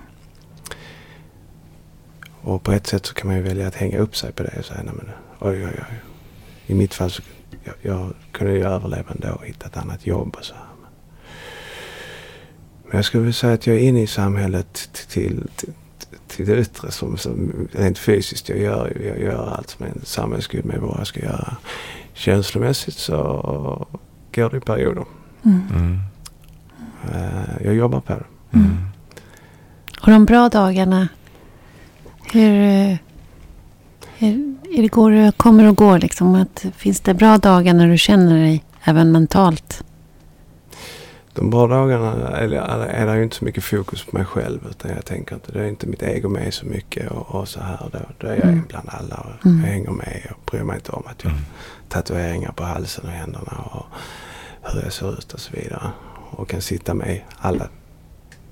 Och på ett sätt så kan man ju välja att hänga upp sig på det och säga nej men oj oj oj. I mitt fall så jag, jag kunde ju överleva ändå och hitta ett annat jobb och så här. Men, jag skulle vilja säga att jag är inne i samhället till, till, till det yttre som, som rent fysiskt. Jag gör, jag gör allt som en samhällsgud medborgare ska göra. Känslomässigt så går det i perioder. Mm. Mm. Eh, Jag jobbar på det. Mm. Och de bra dagarna, Hur, eh, hur, hur det går, kommer och går liksom? Att, finns det bra dagar när du känner dig även mentalt? De bra dagarna är, är det ju inte så mycket fokus på mig själv. Utan jag tänker inte, det är inte mitt ego med så mycket och, och så här. Då, då är jag Mm. bland alla och Mm. jag hänger med och bryr mig inte om att jag har Mm. tatueringar på halsen och händerna och hur jag ser ut och så vidare. Och kan sitta med alla,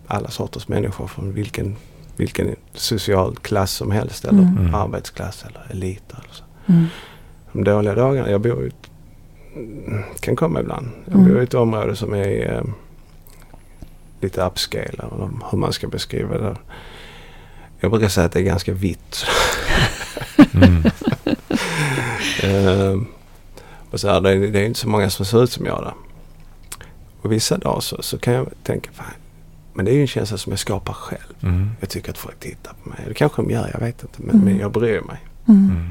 alla sorters människor från vilken, vilken social klass som helst. Eller Mm. Mm. arbetsklass eller elit. Eller så. Mm. De dåliga dagarna, jag bor i ett, kan komma ibland. Jag Mm. bor i ett område som är eh, lite upscale, eller hur man ska beskriva det. Jag brukar säga att det är ganska vitt. Mm. Eh, och så här, det, är, det är inte så många som ser ut som jag där. Och vissa dagar så, så kan jag tänka, fan, men det är ju en känsla som jag skapar själv. Mm. Jag tycker att folk tittar på mig. Det kanske de gör, jag vet inte. Men, Mm. men jag bryr mig. Mm. Mm.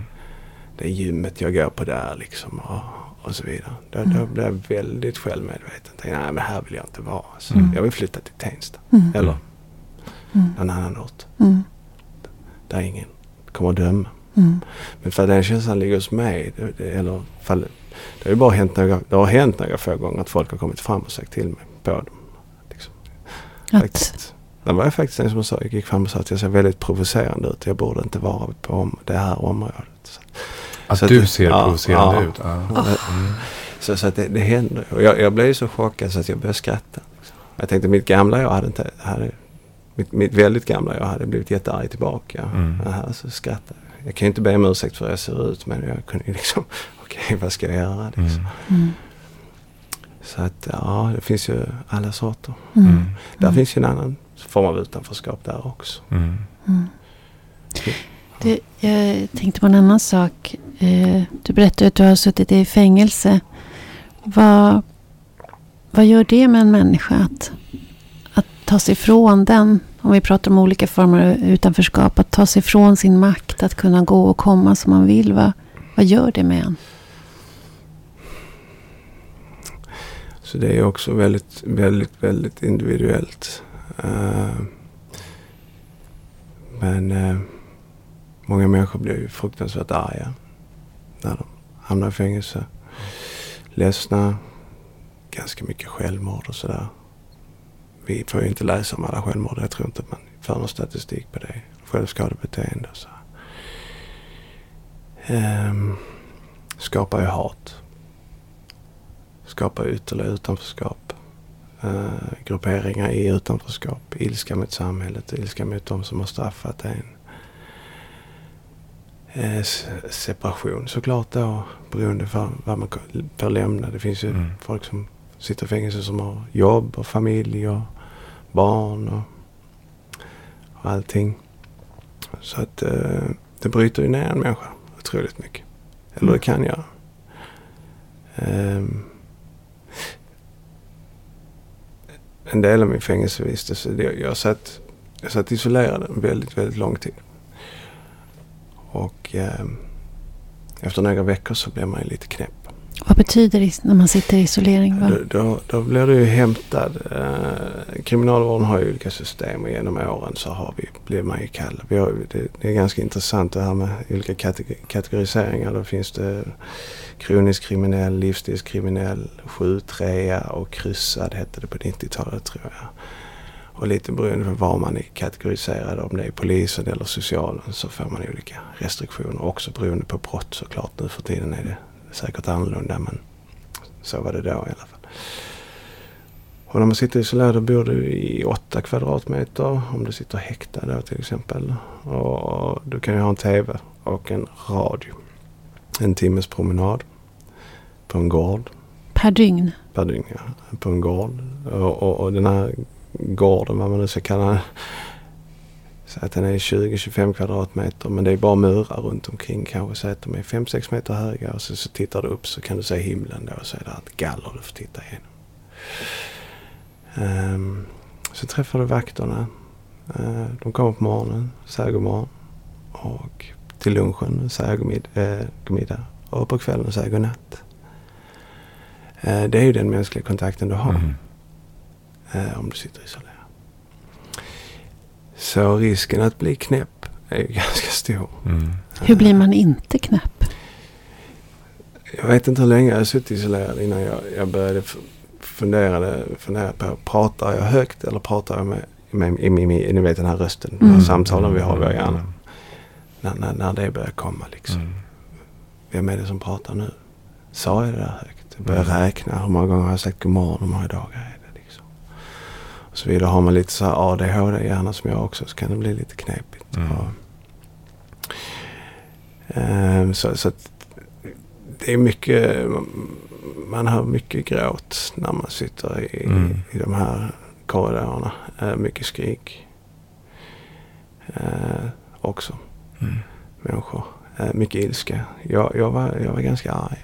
det är gymmet jag går på där liksom och, och så vidare. Då, Mm. då blir jag väldigt självmedveten. Tänker, nej men här vill jag inte vara. Alltså, Mm. Jag vill flytta till Tensta Mm. eller Mm. någon annan ort Mm. där ingen kommer att döma. Mm. Men för den känslan ligger hos mig. Det, det, eller, fall, det har ju bara hänt några, det har hänt några få gånger att folk har kommit fram och sagt till mig på dem. Liksom. Att, Faktiskt. Det var faktiskt en som sa, gick fram och sa att jag ser väldigt provocerande ut. Jag borde inte vara på det här området. Så, Att Så att du det- ser ja, provocerande ja. ut. Ja. Mm. Så, så att det, det händer. Och jag, jag blev så chockad så att jag började skratta. Jag tänkte mitt gamla jag hade inte... Hade, mitt, mitt väldigt gamla jag hade blivit jättearg tillbaka. Mm. Det här, så skrattade jag. Kan ju inte be om ursäkt för hur jag ser ut men jag kunde ju liksom... Okej, vad ska jag göra liksom? Mm. mm. Så att ja, det finns ju alla sorter. Mm. Mm. Där finns ju en annan form av utanförskap där också. Mm. Mm. Du, jag tänkte på en annan sak. Eh, du berättade att du har suttit i fängelse. Vad, vad gör det med en människa att, att ta sig ifrån den? Om vi pratar om olika former av utanförskap. Att ta sig ifrån sin makt. Att kunna gå och komma som man vill. Vad, vad gör det med en? Så det är också väldigt, väldigt, väldigt individuellt. Uh, men uh, många människor blir ju fruktansvärt arga när de hamnar i fängelse. Ledsna. Ganska mycket självmord och sådär. Vi får ju inte läsa om alla självmord. Jag tror inte man för någon statistik på det. Självskadebeteende och så. Ehm, skapar ju hat skapar ytterligare utanförskap. Ehm, grupperingar i utanförskap. Ilska mot samhället, ilska mot de som har straffat en. Eh, separation såklart då beroende på vad man får lämna. Det finns ju Mm. folk som sitter i fängelse som har jobb och familj och barn och, och allting. Så att eh, det bryter ju ner en människa otroligt mycket. Eller det kan göra. Ehm, en del av min fängelsevistelse, jag satt, jag satt isolerad väldigt, väldigt lång tid. Och ehm, efter några veckor så blev man ju lite knäpp. Vad betyder det när man sitter i isolering? Vad- Då, då, då blir du ju hämtad. Eh, kriminalvården har ju olika system och genom åren så har vi, blir man ju kallad. Vi har, det, det är ganska intressant det här med olika kategori, kategoriseringar. Då finns det kroniskt kriminell, livsstilskriminell, 7-3 och kryssad hette det på 90-talet tror jag. Och lite beroende på var man är kategoriserad, om det är polisen eller socialen så får man olika restriktioner. Också beroende på brott såklart. Nu för tiden är det säkert annorlunda men så var det då i alla fall. Och när man sitter isolerad då bor du i åtta kvadratmeter om du sitter häktad då till exempel. Och du kan ju ha en TV och en radio. En timmes promenad på en gård Per dygn? per dygn. Ja, på en gård. Och, och, och den här gården, vad man nu ska kalla den. Säg att den är 20-25 kvadratmeter men det är bara murar runt omkring kanske Säg att de är 5-6 meter höga och så, så tittar du upp så kan du se himlen då och så är det ett galler du får titta igenom. Um, så träffar du vakterna. Uh, de kommer på morgonen, säger god morgon. Och till lunchen säger god, mid- eh, god middag. Och på kvällen säger god natt. Uh, Det är ju den mänskliga kontakten du har Mm eh, om du sitter isolerad. Så risken att bli knäpp är ganska stor. Mm. Hur blir man inte knäpp? Jag vet inte hur länge jag har suttit isolerad innan jag, jag började fundera, fundera på, pratar jag högt eller pratar jag med, med, med, med, med ni vet den här rösten, mm. de här samtalen vi har i våra hjärnor. Mm. När, när, när det börjar komma liksom. Mm. Vem är det som pratar nu? Sa jag det där högt? Jag börjar Mm. räkna. Hur många gånger har jag sagt god morgon? Hur många dagar är det? Och så vidare. Har man lite så här ADHD gärna som jag också så kan det bli lite knepigt. Mm. Och, Ehm, så, så att det är mycket, man hör mycket gråt när man sitter i, Mm. i de här korridorerna. Eh, mycket skrik. Eh, också, Mm. människor. Eh, mycket ilska. Jag, jag, var, jag var ganska arg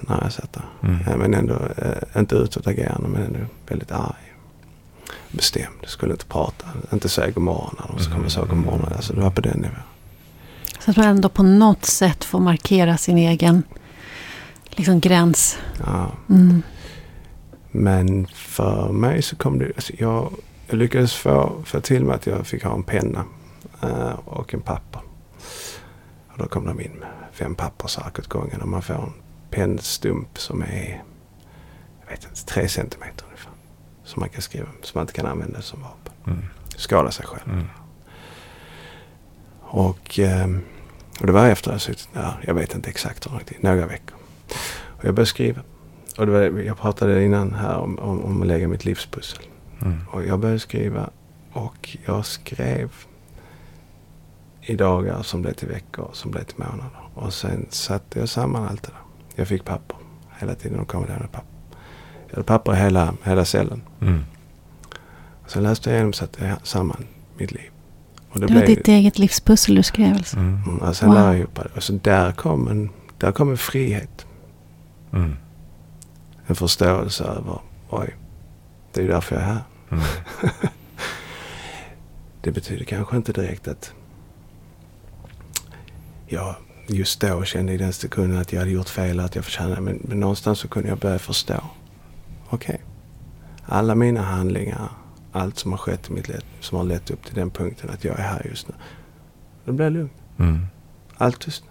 när jag satt där. Mm. Men ändå, eh, inte utåtagerande men ändå väldigt arg. Bestämd, skulle inte prata, inte säga god morgon när de skulle säga god morgon. Alltså det var på den nivån. Så att man ändå på något sätt får markera sin egen liksom, gräns. Ja. Mm. Men för mig så kom det... Alltså jag, jag lyckades få, få till mig att jag fick ha en penna eh, och en papper. Och då kom de in med fem pappersark åt gången och man får en pennstump som är jag vet inte, tre centimeter. Som man kan skriva, som man inte kan använda som vapen. Mm. Skada sig själv. Mm. Och, ehm, och det var efter att jag suttit där, jag vet inte exakt hur lång tid, några veckor. Och jag började skriva. Och det var, jag pratade innan här om, om, om att lägga mitt livspussel. Mm. Och jag började skriva och jag skrev i dagar som blev till veckor, som blev till månader. Och sen satte jag samman allt det där. Jag fick papper hela tiden. De kom och lämnade papper. Jag hade papper i hela, hela cellen. Mm. Sen läste jag igenom och satte samman mitt liv. Och Det var ditt eget livspussel du skrev alltså. Mm. Mm, och sen Wow. jag ihop det. Och så där kom en, där kom en frihet. Mm. En förståelse över, oj, det är ju därför jag är här. Mm. Det betyder kanske inte direkt att jag just då kände i den sekunden att jag hade gjort fel och att jag förtjänade men, men någonstans så kunde jag börja förstå. Okej. Alla mina handlingar, allt som har skett i mitt liv som har lett upp till den punkten att jag är här just nu. Då blev jag lugn. Mm. Allt tyst.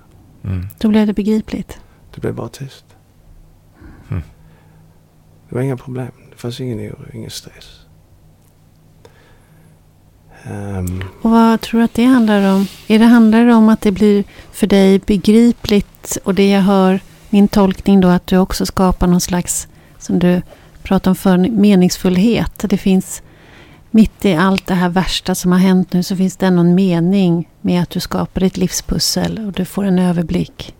Mm. Då blev det begripligt. Det blev bara tyst. Mm. Det var inga problem. Det fanns ingen oro, ingen stress. Ehm, Och vad tror du att det handlar om? Är det handlar det om att det blir för dig begripligt och det jag hör, min tolkning då att du också skapar någon slags, som du pratar om för meningsfullhet. Det finns mitt i allt det här värsta som har hänt nu så finns det någon mening med att du skapar ditt livspussel och du får en överblick.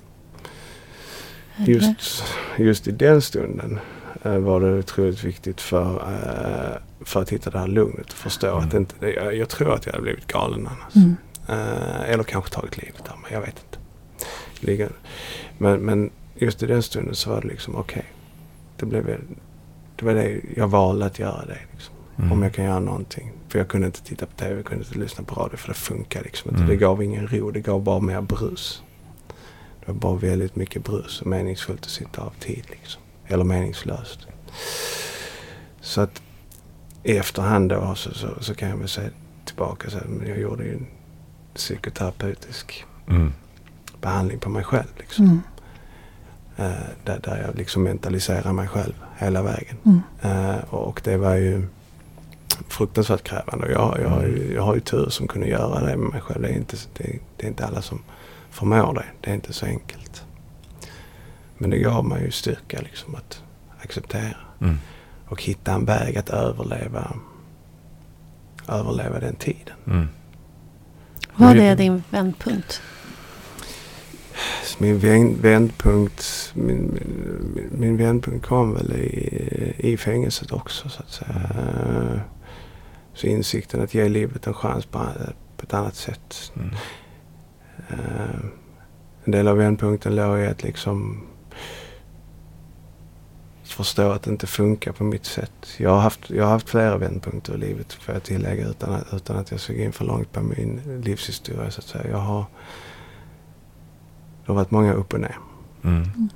Eller? just, just i den stunden eh, var det otroligt viktigt för, eh, för att hitta det här lugnet och förstå Mm. att inte, jag, jag tror att jag hade blivit galen annars. Mm. Eh, eller kanske tagit livet av mig, jag vet inte. Men, men just i den stunden så var det liksom okej. det, blev väl- det var det jag valde att göra det. Liksom. Mm. Om jag kan göra någonting. För jag kunde inte titta på tv, jag kunde inte lyssna på radio för det funkar liksom inte. Mm. Det gav ingen ro, det gav bara mer brus. Det var bara väldigt mycket brus och meningsfullt att sitta av tid liksom. Eller meningslöst. Så att i efterhand då så, så, så kan jag väl säga tillbaka så men jag gjorde ju en psykoterapeutisk Mm. behandling på mig själv. Liksom. Mm. Eh, där, där jag liksom mentaliserar mig själv hela vägen. Mm. Eh, och det var ju fruktansvärt krävande. Och jag, jag, har ju, jag har ju tur som kunde göra det med mig själv. Det är inte, det, det är inte alla som förmår det. Det är inte så enkelt. Men det gav mig ju styrka liksom att acceptera. Mm. Och hitta en väg att överleva, överleva den tiden. Vad Mm. är Men- din vändpunkt? Min vänd, vändpunkt, min, min, min vändpunkt kom väl i, i fängelset också så att säga. Eh, Så insikten att ge livet en chans på, på ett annat sätt. Mm. Eh, En del av vändpunkten låg i att liksom förstå att det inte funkar på mitt sätt. Jag har haft, jag har haft flera vändpunkter i livet får jag tillägga utan att, utan att jag såg in för långt på min livshistoria så att säga. Jag har, det har varit många upp och ner. Mm.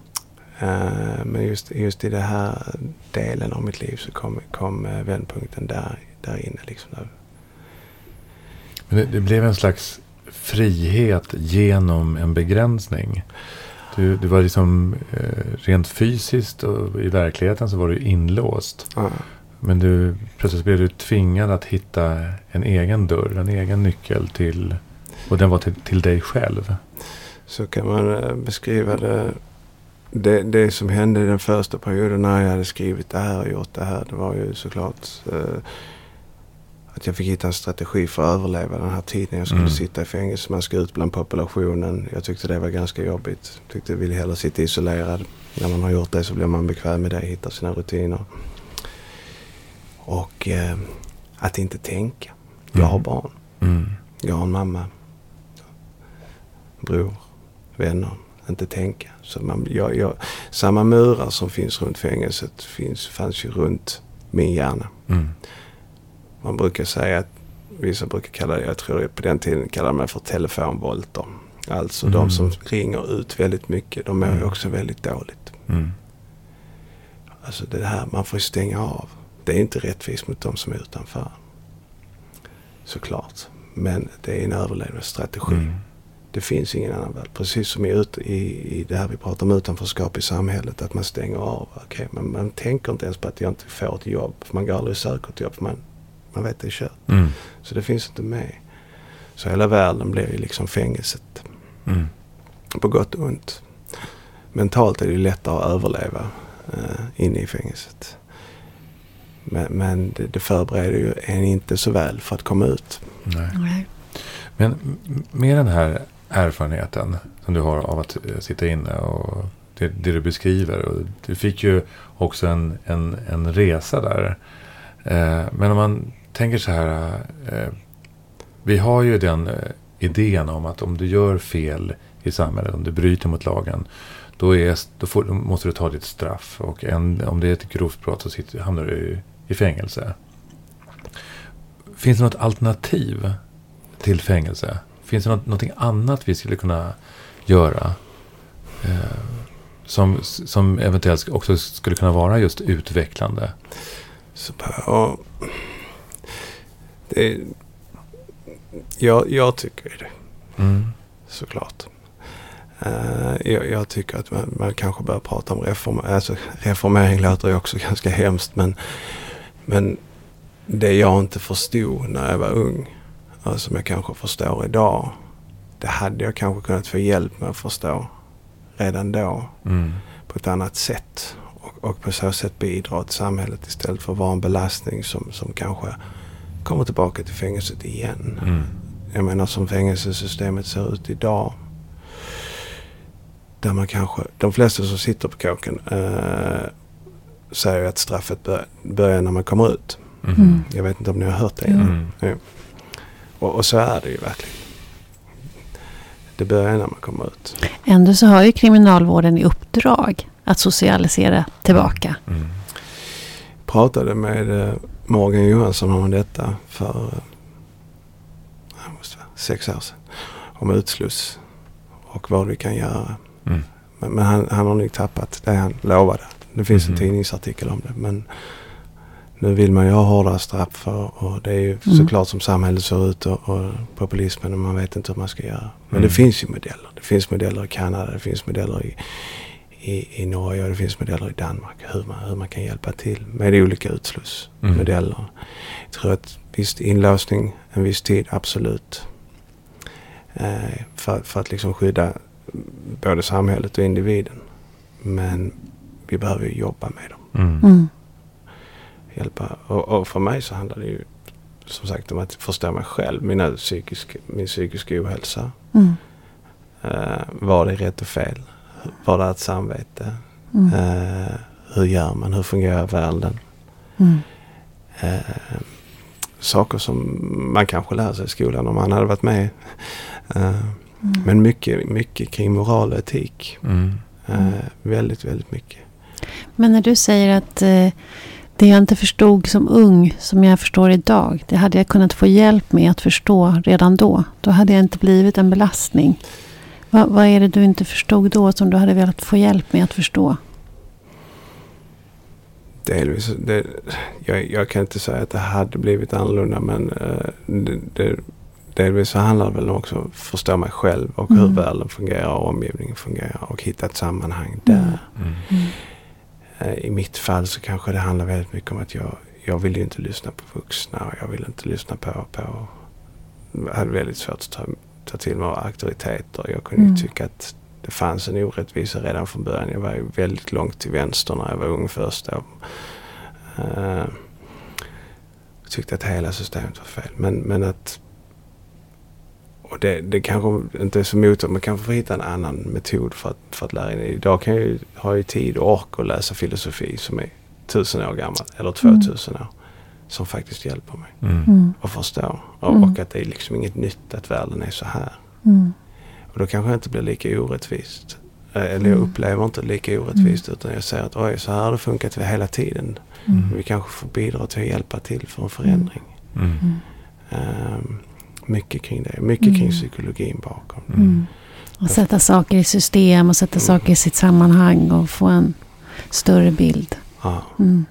Eh, men just, just i den här delen av mitt liv så kom, kom eh, vändpunkten där, där inne. Liksom, där. Men det, det blev en slags frihet genom en begränsning. Du, du var liksom eh, rent fysiskt och i verkligheten så var du inlåst. Men du, plötsligt blev du tvingad att hitta en egen dörr, en egen nyckel till... Och den var till, till dig själv. Så kan man eh, beskriva det. det. Det som hände i den första perioden när jag hade skrivit det här och gjort det här. Det var ju såklart eh, att jag fick hitta en strategi för att överleva den här tiden. Jag skulle Mm. sitta i fängelse, man ska ut bland populationen. Jag tyckte det var ganska jobbigt. Jag tyckte jag ville hellre sitta isolerad. När man har gjort det så blir man bekväm med det, hittar sina rutiner. Och eh, att inte tänka. Jag Mm. har barn. Mm. Jag har en mamma, bror, vänner. Inte tänka. Så man, jag, jag, samma murar som finns runt fängelset finns, fanns ju runt min hjärna. Mm. Man brukar säga att vissa brukar kalla det, jag tror på den tiden kallade man för telefonvolter. Alltså Mm. de som ringer ut väldigt mycket, de mår ju Mm. också väldigt dåligt. Mm. Alltså det här, man får ju stänga av. Det är inte rättvist mot de som är utanför. Såklart. Men det är en överlevnadsstrategi. Mm. Det finns ingen annan väg. Precis som i, ut, i, i det här vi pratar om utanförskap i samhället. Att man stänger av. Okej, men man tänker inte ens på att jag inte får ett jobb. För man går aldrig och söker ett jobb. För man, man vet det är kört. Mm. Så det finns inte med. Så hela världen blir ju liksom fängelset. Mm. På gott och ont. Mentalt är det lättare att överleva eh, inne i fängelset. Men, men det, det förbereder ju en inte så väl för att komma ut. Nej. Men med den här erfarenheten som du har av att eh, sitta inne och det, det du beskriver. Och du fick ju också en, en, en resa där. Eh, men om man tänker så här. Eh, vi har ju den eh, idén om att om du gör fel i samhället, om du bryter mot lagen. Då, är, då, får, då måste du ta ditt straff. Och en, om det är ett grovt brott så sitter, hamnar du i, i fängelse. Finns det något alternativ till fängelse? Finns det något, någonting annat vi skulle kunna göra? Eh, som, som eventuellt också skulle kunna vara just utvecklande. Så, ja, det, jag, jag tycker det. Mm. såklart. Eh, jag, jag tycker att man, man kanske bör prata om reform, alltså, reformering låter ju också ganska hemskt men, men det jag inte förstod när jag var ung som jag kanske förstår idag det hade jag kanske kunnat få hjälp med att förstå redan då Mm. på ett annat sätt och, och på så sätt bidra till samhället istället för att vara en belastning som, som kanske kommer tillbaka till fängelset igen. Mm. Jag menar som fängelsesystemet ser ut idag. Där man kanske, de flesta som sitter på kåken eh, säger att straffet bör, börjar när man kommer ut. Mm. Mm. Jag vet inte om ni har hört det. Mm. Och, och så är det ju verkligen. Det börjar när man kommer ut. Ändå så har ju kriminalvården i uppdrag att socialisera tillbaka. Mm. Pratade med eh, Morgan Johansson om detta för eh, måste vara sex år sedan. Om utsluss och vad vi kan göra. Mm. Men, men han, han har nog tappat det han lovade. Det finns Mhm. en tidningsartikel om det. Men nu vill man ju ha hårdare straff för och det är ju Mm. såklart som samhället ser ut och, och populismen och man vet inte hur man ska göra. Men Mm. det finns ju modeller. Det finns modeller i Kanada, det finns modeller i, i, i Norge och det finns modeller i Danmark. Hur man, hur man kan hjälpa till med olika Mm. utslussmodeller. Jag tror att visst inlåsning en viss tid, absolut. Eh, för, för att liksom skydda både samhället och individen. Men vi behöver ju jobba med dem. Mm. Hjälpa. Och, och för mig så handlar det ju som sagt om att förstå mig själv. Mina psykisk, min psykiska ohälsa. Mm. Eh, vad är rätt och fel? Vad är ett samvete? Mm. Eh, hur gör man? Hur fungerar världen? Mm. Eh, saker som man kanske lär sig i skolan om man hade varit med. Mm. men mycket, mycket kring moral och etik. Mm. Eh, väldigt, väldigt mycket. Men när du säger att eh, det jag inte förstod som ung, som jag förstår idag, det hade jag kunnat få hjälp med att förstå redan då. Då hade jag inte blivit en belastning. Va, vad är det du inte förstod då som du hade velat få hjälp med att förstå? Delvis. Det, jag, jag kan inte säga att det hade blivit annorlunda men eh, det, det, delvis så handlar det väl också om att förstå mig själv och hur Mm. världen fungerar och omgivningen fungerar och hitta ett sammanhang där. Mm. Mm. Eh, I mitt fall så kanske det handlar väldigt mycket om att jag, jag vill ju inte lyssna på vuxna och jag vill inte lyssna på, på jag hade väldigt svårt att ta, ta till mig auktoriteter. Jag kunde Mm. tycka att det fanns en orättvisa redan från början. Jag var ju väldigt långt till vänster när jag var ung först. Då. Eh, jag tyckte att hela systemet var fel. Men, men att och det, det kanske inte är så motigt. Man kanske får hitta en annan metod för att, för att lära in. Idag kan jag ju, har jag ju tid och ork att läsa filosofi som är tusen år gammal. Eller 2000 år. Som faktiskt hjälper mig Mm. Mm. att förstå. Och, Mm. och att det är liksom inget nytt att världen är så här. Mm. Och då kanske det inte blir lika orättvist. Eh, Eller jag Mm. upplever inte lika orättvist utan jag ser att oj, så här har det funkat hela tiden. Mm. Vi kanske får bidra till att hjälpa till för en förändring. Mm. Mm. Mycket kring det. Mycket Mm. kring psykologin bakom. Mm. Och sätta saker i system och sätta saker i sitt sammanhang och få en större bild. Ja. Mm.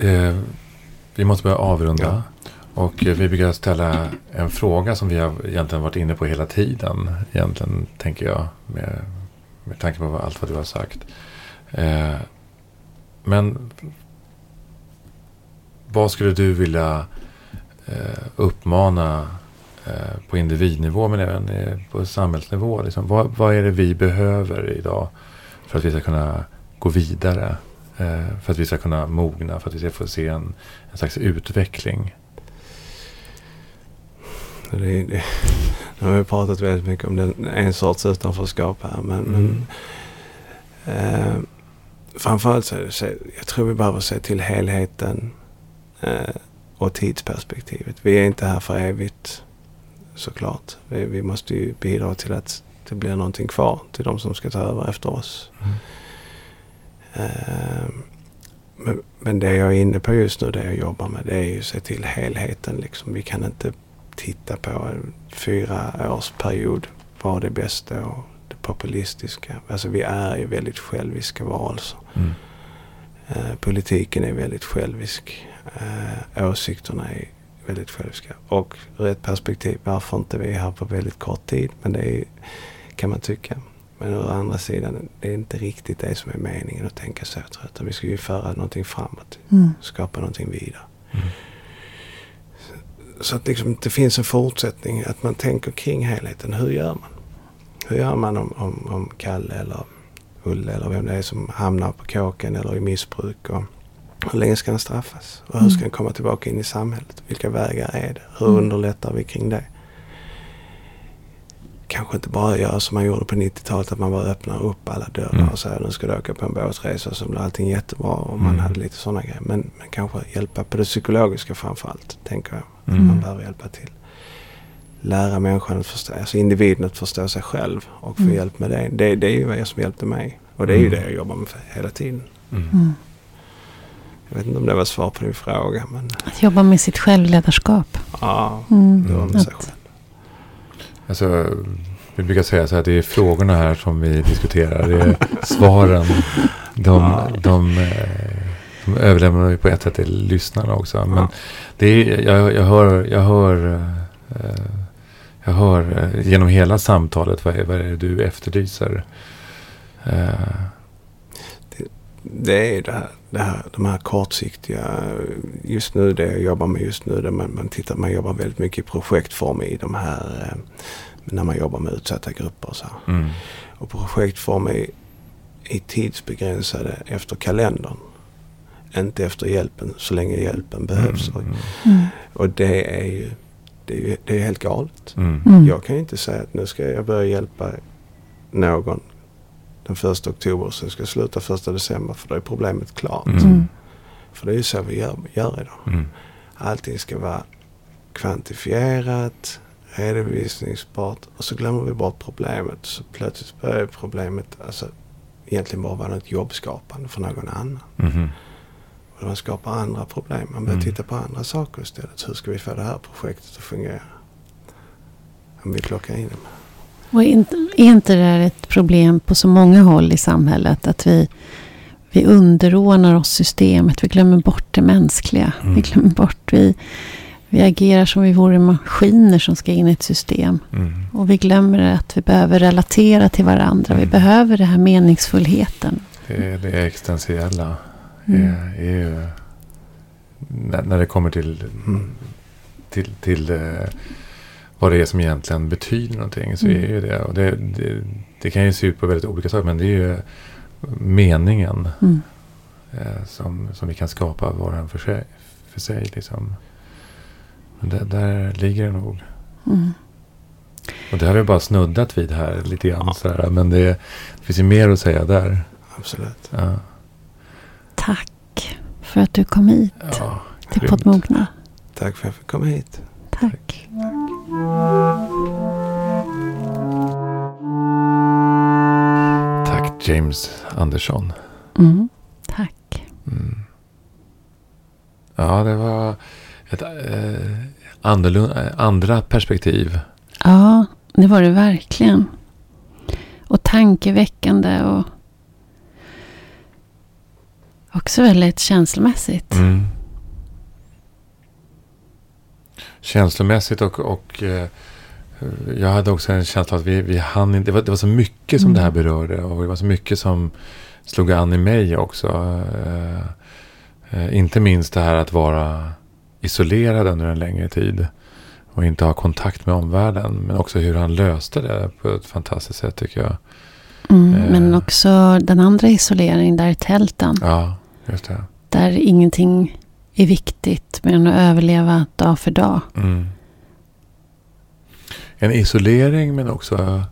Eh, vi måste börja avrunda. Ja. Och eh, vi brukar ställa en fråga som vi har egentligen varit inne på hela tiden. Egentligen tänker jag med, med tanke på allt vad du har sagt. Eh, men vad skulle du vilja uppmana eh, på individnivå men även eh, på samhällsnivå? Liksom, vad, vad är det vi behöver idag för att vi ska kunna gå vidare? Eh, för att vi ska kunna mogna, för att vi ska få se en, en slags utveckling. Det, det, nu har vi pratat väldigt mycket om den, en sorts utanförskap här. Men, Mm. men eh, framförallt så är det, så, jag tror vi behöver se till helheten eh, och tidsperspektivet. Vi är inte här för evigt såklart. Vi, vi måste ju bidra till att det blir någonting kvar till de som ska ta över efter oss. Mm. Eh, men, men det jag är inne på just nu, det jag jobbar med, det är ju att se till helheten. Liksom. Vi kan inte titta på en fyra års period. Vad är det bästa och det populistiska? Alltså vi är ju väldigt själviska varelser. Mm. Eh, politiken är väldigt självisk. Eh, åsikterna är väldigt själviska. Och ur ett perspektiv, varför inte vi är här på väldigt kort tid? Men det är, kan man tycka. Men å andra sidan, det är inte riktigt det som är meningen att tänka så. tror jag. Vi ska ju föra någonting framåt. Mm. Skapa någonting vidare. Mm. Så att liksom, det finns en fortsättning. Att man tänker kring helheten. Hur gör man? Hur gör man om, om, om Kalle eller Ulle eller vem det är som hamnar på kåken eller i missbruk? Och hur länge ska han straffas? Och hur ska Mm. han komma tillbaka in i samhället? Vilka vägar är det? Hur Mm. underlättar vi kring det? Kanske inte bara göra som man gjorde på 90-talet. Att man bara öppnar upp alla dörrar Mm. och säger nu ska du åka på en båtresa så blir allting jättebra. Och man Mm. hade lite sådana grejer. Men, men kanske hjälpa på det psykologiska framförallt. Tänker jag. Mm. Man behöver hjälpa till. Lära människan att förstå, alltså individen att förstå sig själv och få Mm. hjälp med det. det. Det är ju vad som hjälpte mig. Och det är ju Mm. det jag jobbar med hela tiden. Jag vet inte om det var svar på din fråga men Att jobba med sitt självledarskap. ja, Mm. det var med sig Att- själv. Alltså, vi brukar säga så här, det är frågorna här som vi diskuterar. Det är svaren. De, Ja. de, eh, de överlämnar vi på ett sätt till lyssnarna också. Men Ja. det är, jag, jag hör, jag hör, eh, jag hör eh, genom hela samtalet vad är, vad är det du efterlyser. Eh, Det är det här, det här, de här kortsiktiga, just nu det jag jobbar med just nu, där man, man tittar, man jobbar väldigt mycket i projektform i de här, eh, när man jobbar med utsatta grupper och så. mm, Och projektform är, är tidsbegränsade efter kalendern. Inte efter hjälpen, så länge hjälpen behövs. mm, Och, Mm. och det är ju det är, ju- det är helt galet. mm, Mm. Jag kan ju inte säga att nu ska jag börja hjälpa någon den första oktober sen ska sluta första december för då är problemet klart. Mm. Mm. För det är ju så vi gör, gör idag. mm, Allting ska vara kvantifierat, redovisningsbart och så glömmer vi bort problemet. Så plötsligt börjar problemet alltså, egentligen bara vara något jobbskapande för någon annan. mhm, Och man skapar andra problem. Man börjar Mm. titta på andra saker istället. Hur ska vi få det här projektet att fungera? Om vi plockar in dem. Och är inte, det här ett problem på så många håll i samhället? Att vi, vi underordnar oss systemet. Vi glömmer bort det mänskliga. Mm. Vi glömmer bort. Vi, Vi agerar som vi vore maskiner som ska in i ett system. Mm. Och vi glömmer att vi behöver relatera till varandra. Vi Mm. behöver den här meningsfullheten. Det, det existentiella Mm. är, är ju... När, när det kommer till, Mm. till, till eh, vad det är som egentligen betyder någonting. Så Mm. är ju det. Och det, det. Det kan ju se ut på väldigt olika saker. Men det är ju meningen Mm. eh, som, som vi kan skapa var och en för sig. För sig liksom. Men där, där ligger det nog. Mm. Och det har vi bara snuddat vid här lite grann. Ja. Sådär. Men det, det finns ju mer att säga där. Absolut. Ja, Tack för att du kom hit ja, till. Poddmogna. Tack för att jag fick komma hit. Tack. Tack James Andersson. Mm. Tack. Mm. Ja, det var ett eh, eh, andra perspektiv. Ja, det var det verkligen. Och tankeväckande och också väldigt känslomässigt. Mm. Känslomässigt och, och eh, jag hade också en känsla att vi, vi hann. Det var, det var så mycket som Mm. det här berörde och det var så mycket som slog an i mig också. Eh, eh, inte minst det här att vara isolerad under en längre tid och inte ha kontakt med omvärlden. Men också hur han löste det på ett fantastiskt sätt tycker jag. Mm, Eh. men också den andra isoleringen där i tälten. Ja, just det. Där ingenting är viktigt än att överleva dag för dag. Mm. En isolering men också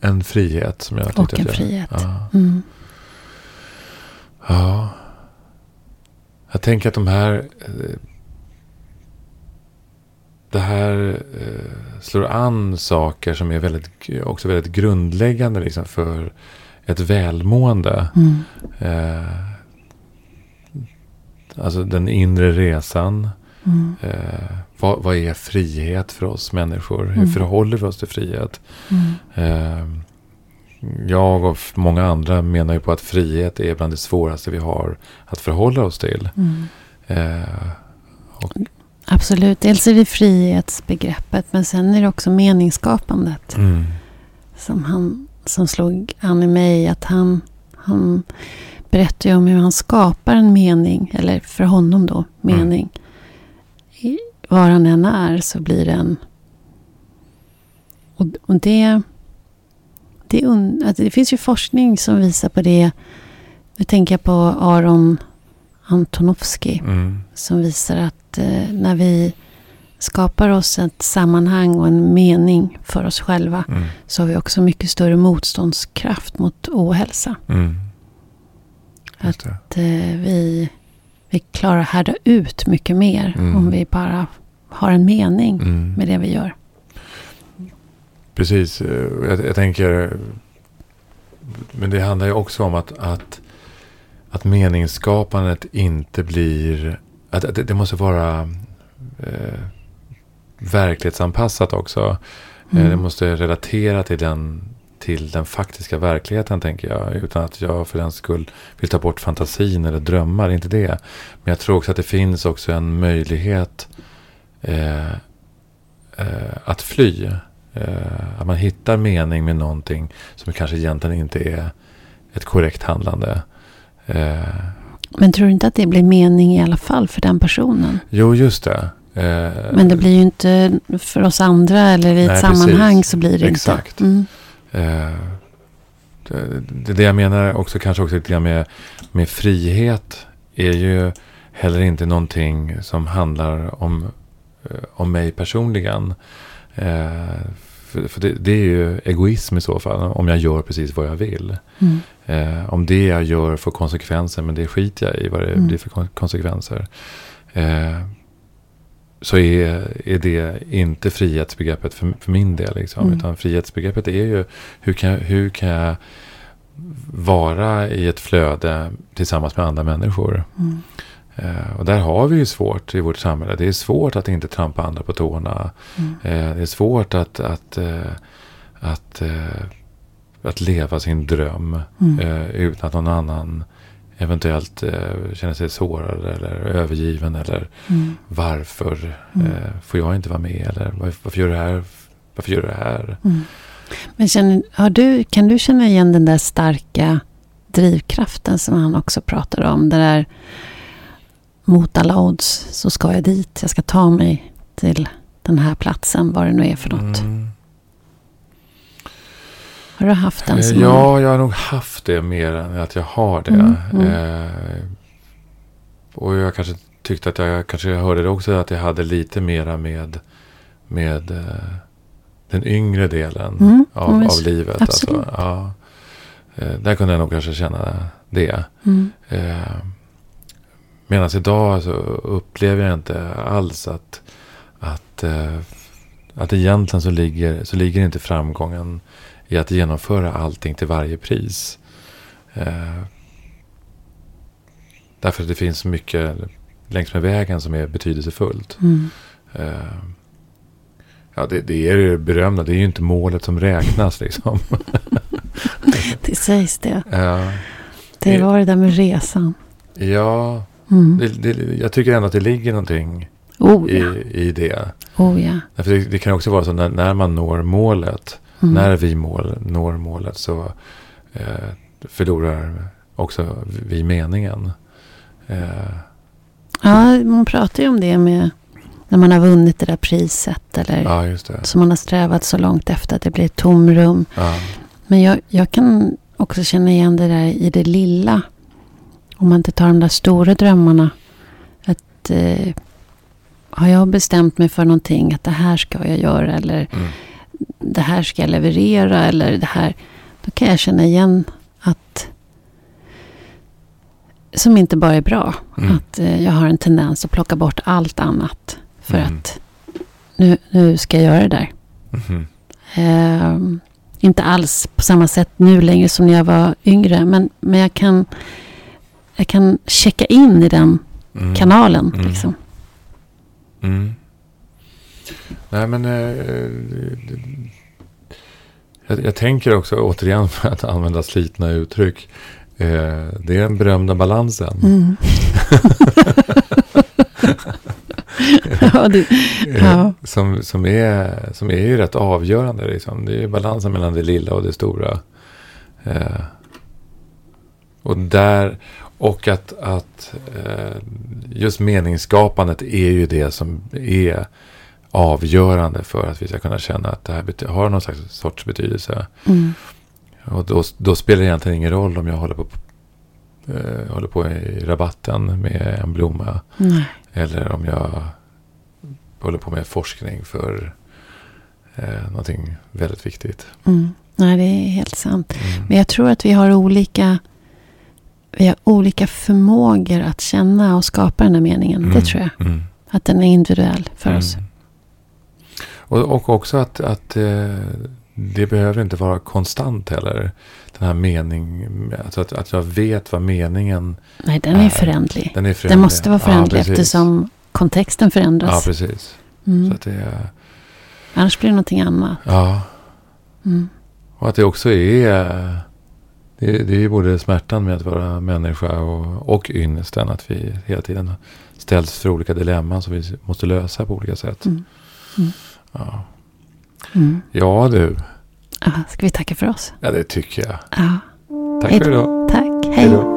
en frihet som jag Och en jag, frihet. Ja, Mm. ja. Jag tänker att de här... eh, Det här eh, slår an saker som är väldigt, också väldigt grundläggande liksom för ett välmående. Mm. Eh, alltså den inre resan. Mm. Eh, vad, vad är frihet för oss människor? Hur Mm. förhåller vi oss till frihet? Mm. Eh, jag och många andra menar ju på att frihet är bland det svåraste vi har att förhålla oss till. Mm. Eh, Absolut. Dels är det frihetsbegreppet men sen är det också meningsskapandet. mm, Som, han, som slog an i mig. Att han, han berättar ju om hur han skapar en mening. Eller för honom då, mening. I, var han än är så blir det en... Och, och det... Det, un, att det finns ju forskning som visar på det. Nu tänker jag på Aron Antonovsky. mm, Som visar att eh, när vi skapar oss ett sammanhang och en mening för oss själva. mm, Så har vi också mycket större motståndskraft mot ohälsa. mm. Att eh, vi, vi klarar att härda ut mycket mer. Mm. Om vi bara har en mening Mm. med det vi gör. Precis. eh, Jag, jag tänker... Men det handlar ju också om att, att, att meningsskapandet inte blir... Att, att det, det måste vara eh, verklighetsanpassat också. Eh, Mm. Det måste relatera till den, till den faktiska verkligheten tänker jag. Utan att jag för den skull vill ta bort fantasin eller drömmar. Inte det. Men jag tror också att det finns också en möjlighet eh, eh, att fly. Eh, att man hittar mening med någonting som kanske egentligen inte är ett korrekt handlande. Eh, Men tror du inte att det blir mening i alla fall för den personen? jo, just det. Eh, Men det blir ju inte för oss andra eller i ett Nej, sammanhang precis. så blir det Exakt. inte. Mm. Eh, det, det, jag menar också kanske också lite grann med, med frihet är ju heller inte någonting som handlar om, eh, om mig personligen. Eh, för för det, det är ju egoism i så fall, om jag gör precis vad jag vill. Mm. Eh, om det jag gör får konsekvenser, men det skiter jag i vad det Mm. blir för kon- konsekvenser. Eh, så är, är det inte frihetsbegreppet för, för min del. Liksom. Mm. Utan frihetsbegreppet är ju hur kan, hur kan jag vara i ett flöde tillsammans med andra människor. Mm. Eh, och där har vi ju svårt i vårt samhälle. Det är svårt att inte trampa andra på tårna. Mm. Eh, det är svårt att, att, eh, att, eh, att leva sin dröm Mm. eh, utan att någon annan eventuellt eh, känner sig sårad eller övergiven. Eller Mm. varför Mm. eh, får jag inte vara med? Eller varför, varför gör du det här? Varför gör du det här? Mm. Men känner, har du, kan du känna igen den där starka drivkraften som han också pratar om? Det där mot alla odds så ska jag dit. Jag ska ta mig till den här platsen, vad det nu är för något. Mm. Har du haft den Eh, som Ja, jag har nog haft det mer än att jag har det. Mm, mm. Eh, och jag kanske tyckte att jag kanske hörde det också att jag hade lite mera med, med eh, den yngre delen Mm, av, av livet. absolut. Alltså, ja. Eh, där kunde jag nog kanske känna det. Mm. Eh, Medan idag så upplever jag inte alls att, att, eh, att egentligen så ligger, så ligger inte framgången i att genomföra allting till varje pris. Eh, därför att det finns mycket längs med vägen som är betydelsefullt. Mm. Eh, ja, det, det är det berömda. Det är ju inte målet som räknas liksom. Det sägs det. Eh, Det var det där med resan. ja, Mm. det, det, jag tycker ändå att det ligger någonting Oh i, ja. i det. Oh ja. Det, det kan också vara så när, när man når målet, Mm. när vi mål, når målet så eh, förlorar också vi meningen. Eh, Ja, man pratar ju om det med när man har vunnit det där priset. Eller ja, som man har strävat så långt efter att det blir ett tomrum. Ja, Men jag, jag kan också känna igen det där i det lilla. Om man inte tar de där stora drömmarna. Att eh, har jag bestämt mig för någonting, att det här ska jag göra eller mm, det här ska jag leverera eller det här. Då kan jag känna igen att som inte bara är bra. Mm. Att eh, jag har en tendens att plocka bort allt annat. För Mm. att nu, nu ska jag göra det där. mhm, Ehm, inte alls på samma sätt nu längre som när jag var yngre. Men, men jag, kan, jag kan checka in i den mm, kanalen. Mm. Liksom. Nej men eh, jag, jag tänker också återigen för att använda slitna uttryck. Eh, det är den berömda balansen. Mm. ja, det, Eh, Ja. Som, som, är, som är ju rätt avgörande. Liksom. Det är balansen mellan det lilla och det stora. Eh, och där, och att, att eh, just meningsskapandet är ju det som är avgörande för att vi ska kunna känna att det här har någon slags sorts betydelse. mm. Och då, då spelar det egentligen ingen roll om jag håller på, eh, håller på i rabatten med en blomma. Nej. Eller om jag håller på med forskning för eh, någonting väldigt viktigt. Mm. Nej, det är helt sant. Mm. Men jag tror att vi har olika vi har olika förmågor att känna och skapa den här meningen. Det tror jag. Mm. Att den är individuell för oss. Mm. Och, och också att, att eh, det behöver inte vara konstant heller. Den här mening, alltså att, att jag vet vad meningen Nej, den är Nej, förändlig. den är Den förändlig. måste vara förändlig ja, eftersom kontexten Ja, förändras. precis. Mm. Så att det är, Annars blir det någonting annat. ja, Mm. och att det också är, det, det är ju både smärtan med att vara människa och, och ynnesten. Att vi hela tiden ställs för olika dilemman som vi måste lösa på olika sätt. Mm. Ja. Mm. ja, du. Ja, ska vi tacka för oss? Ja, det tycker jag. Ja. Tack Hej för idag. Tack. Hej Hej. då.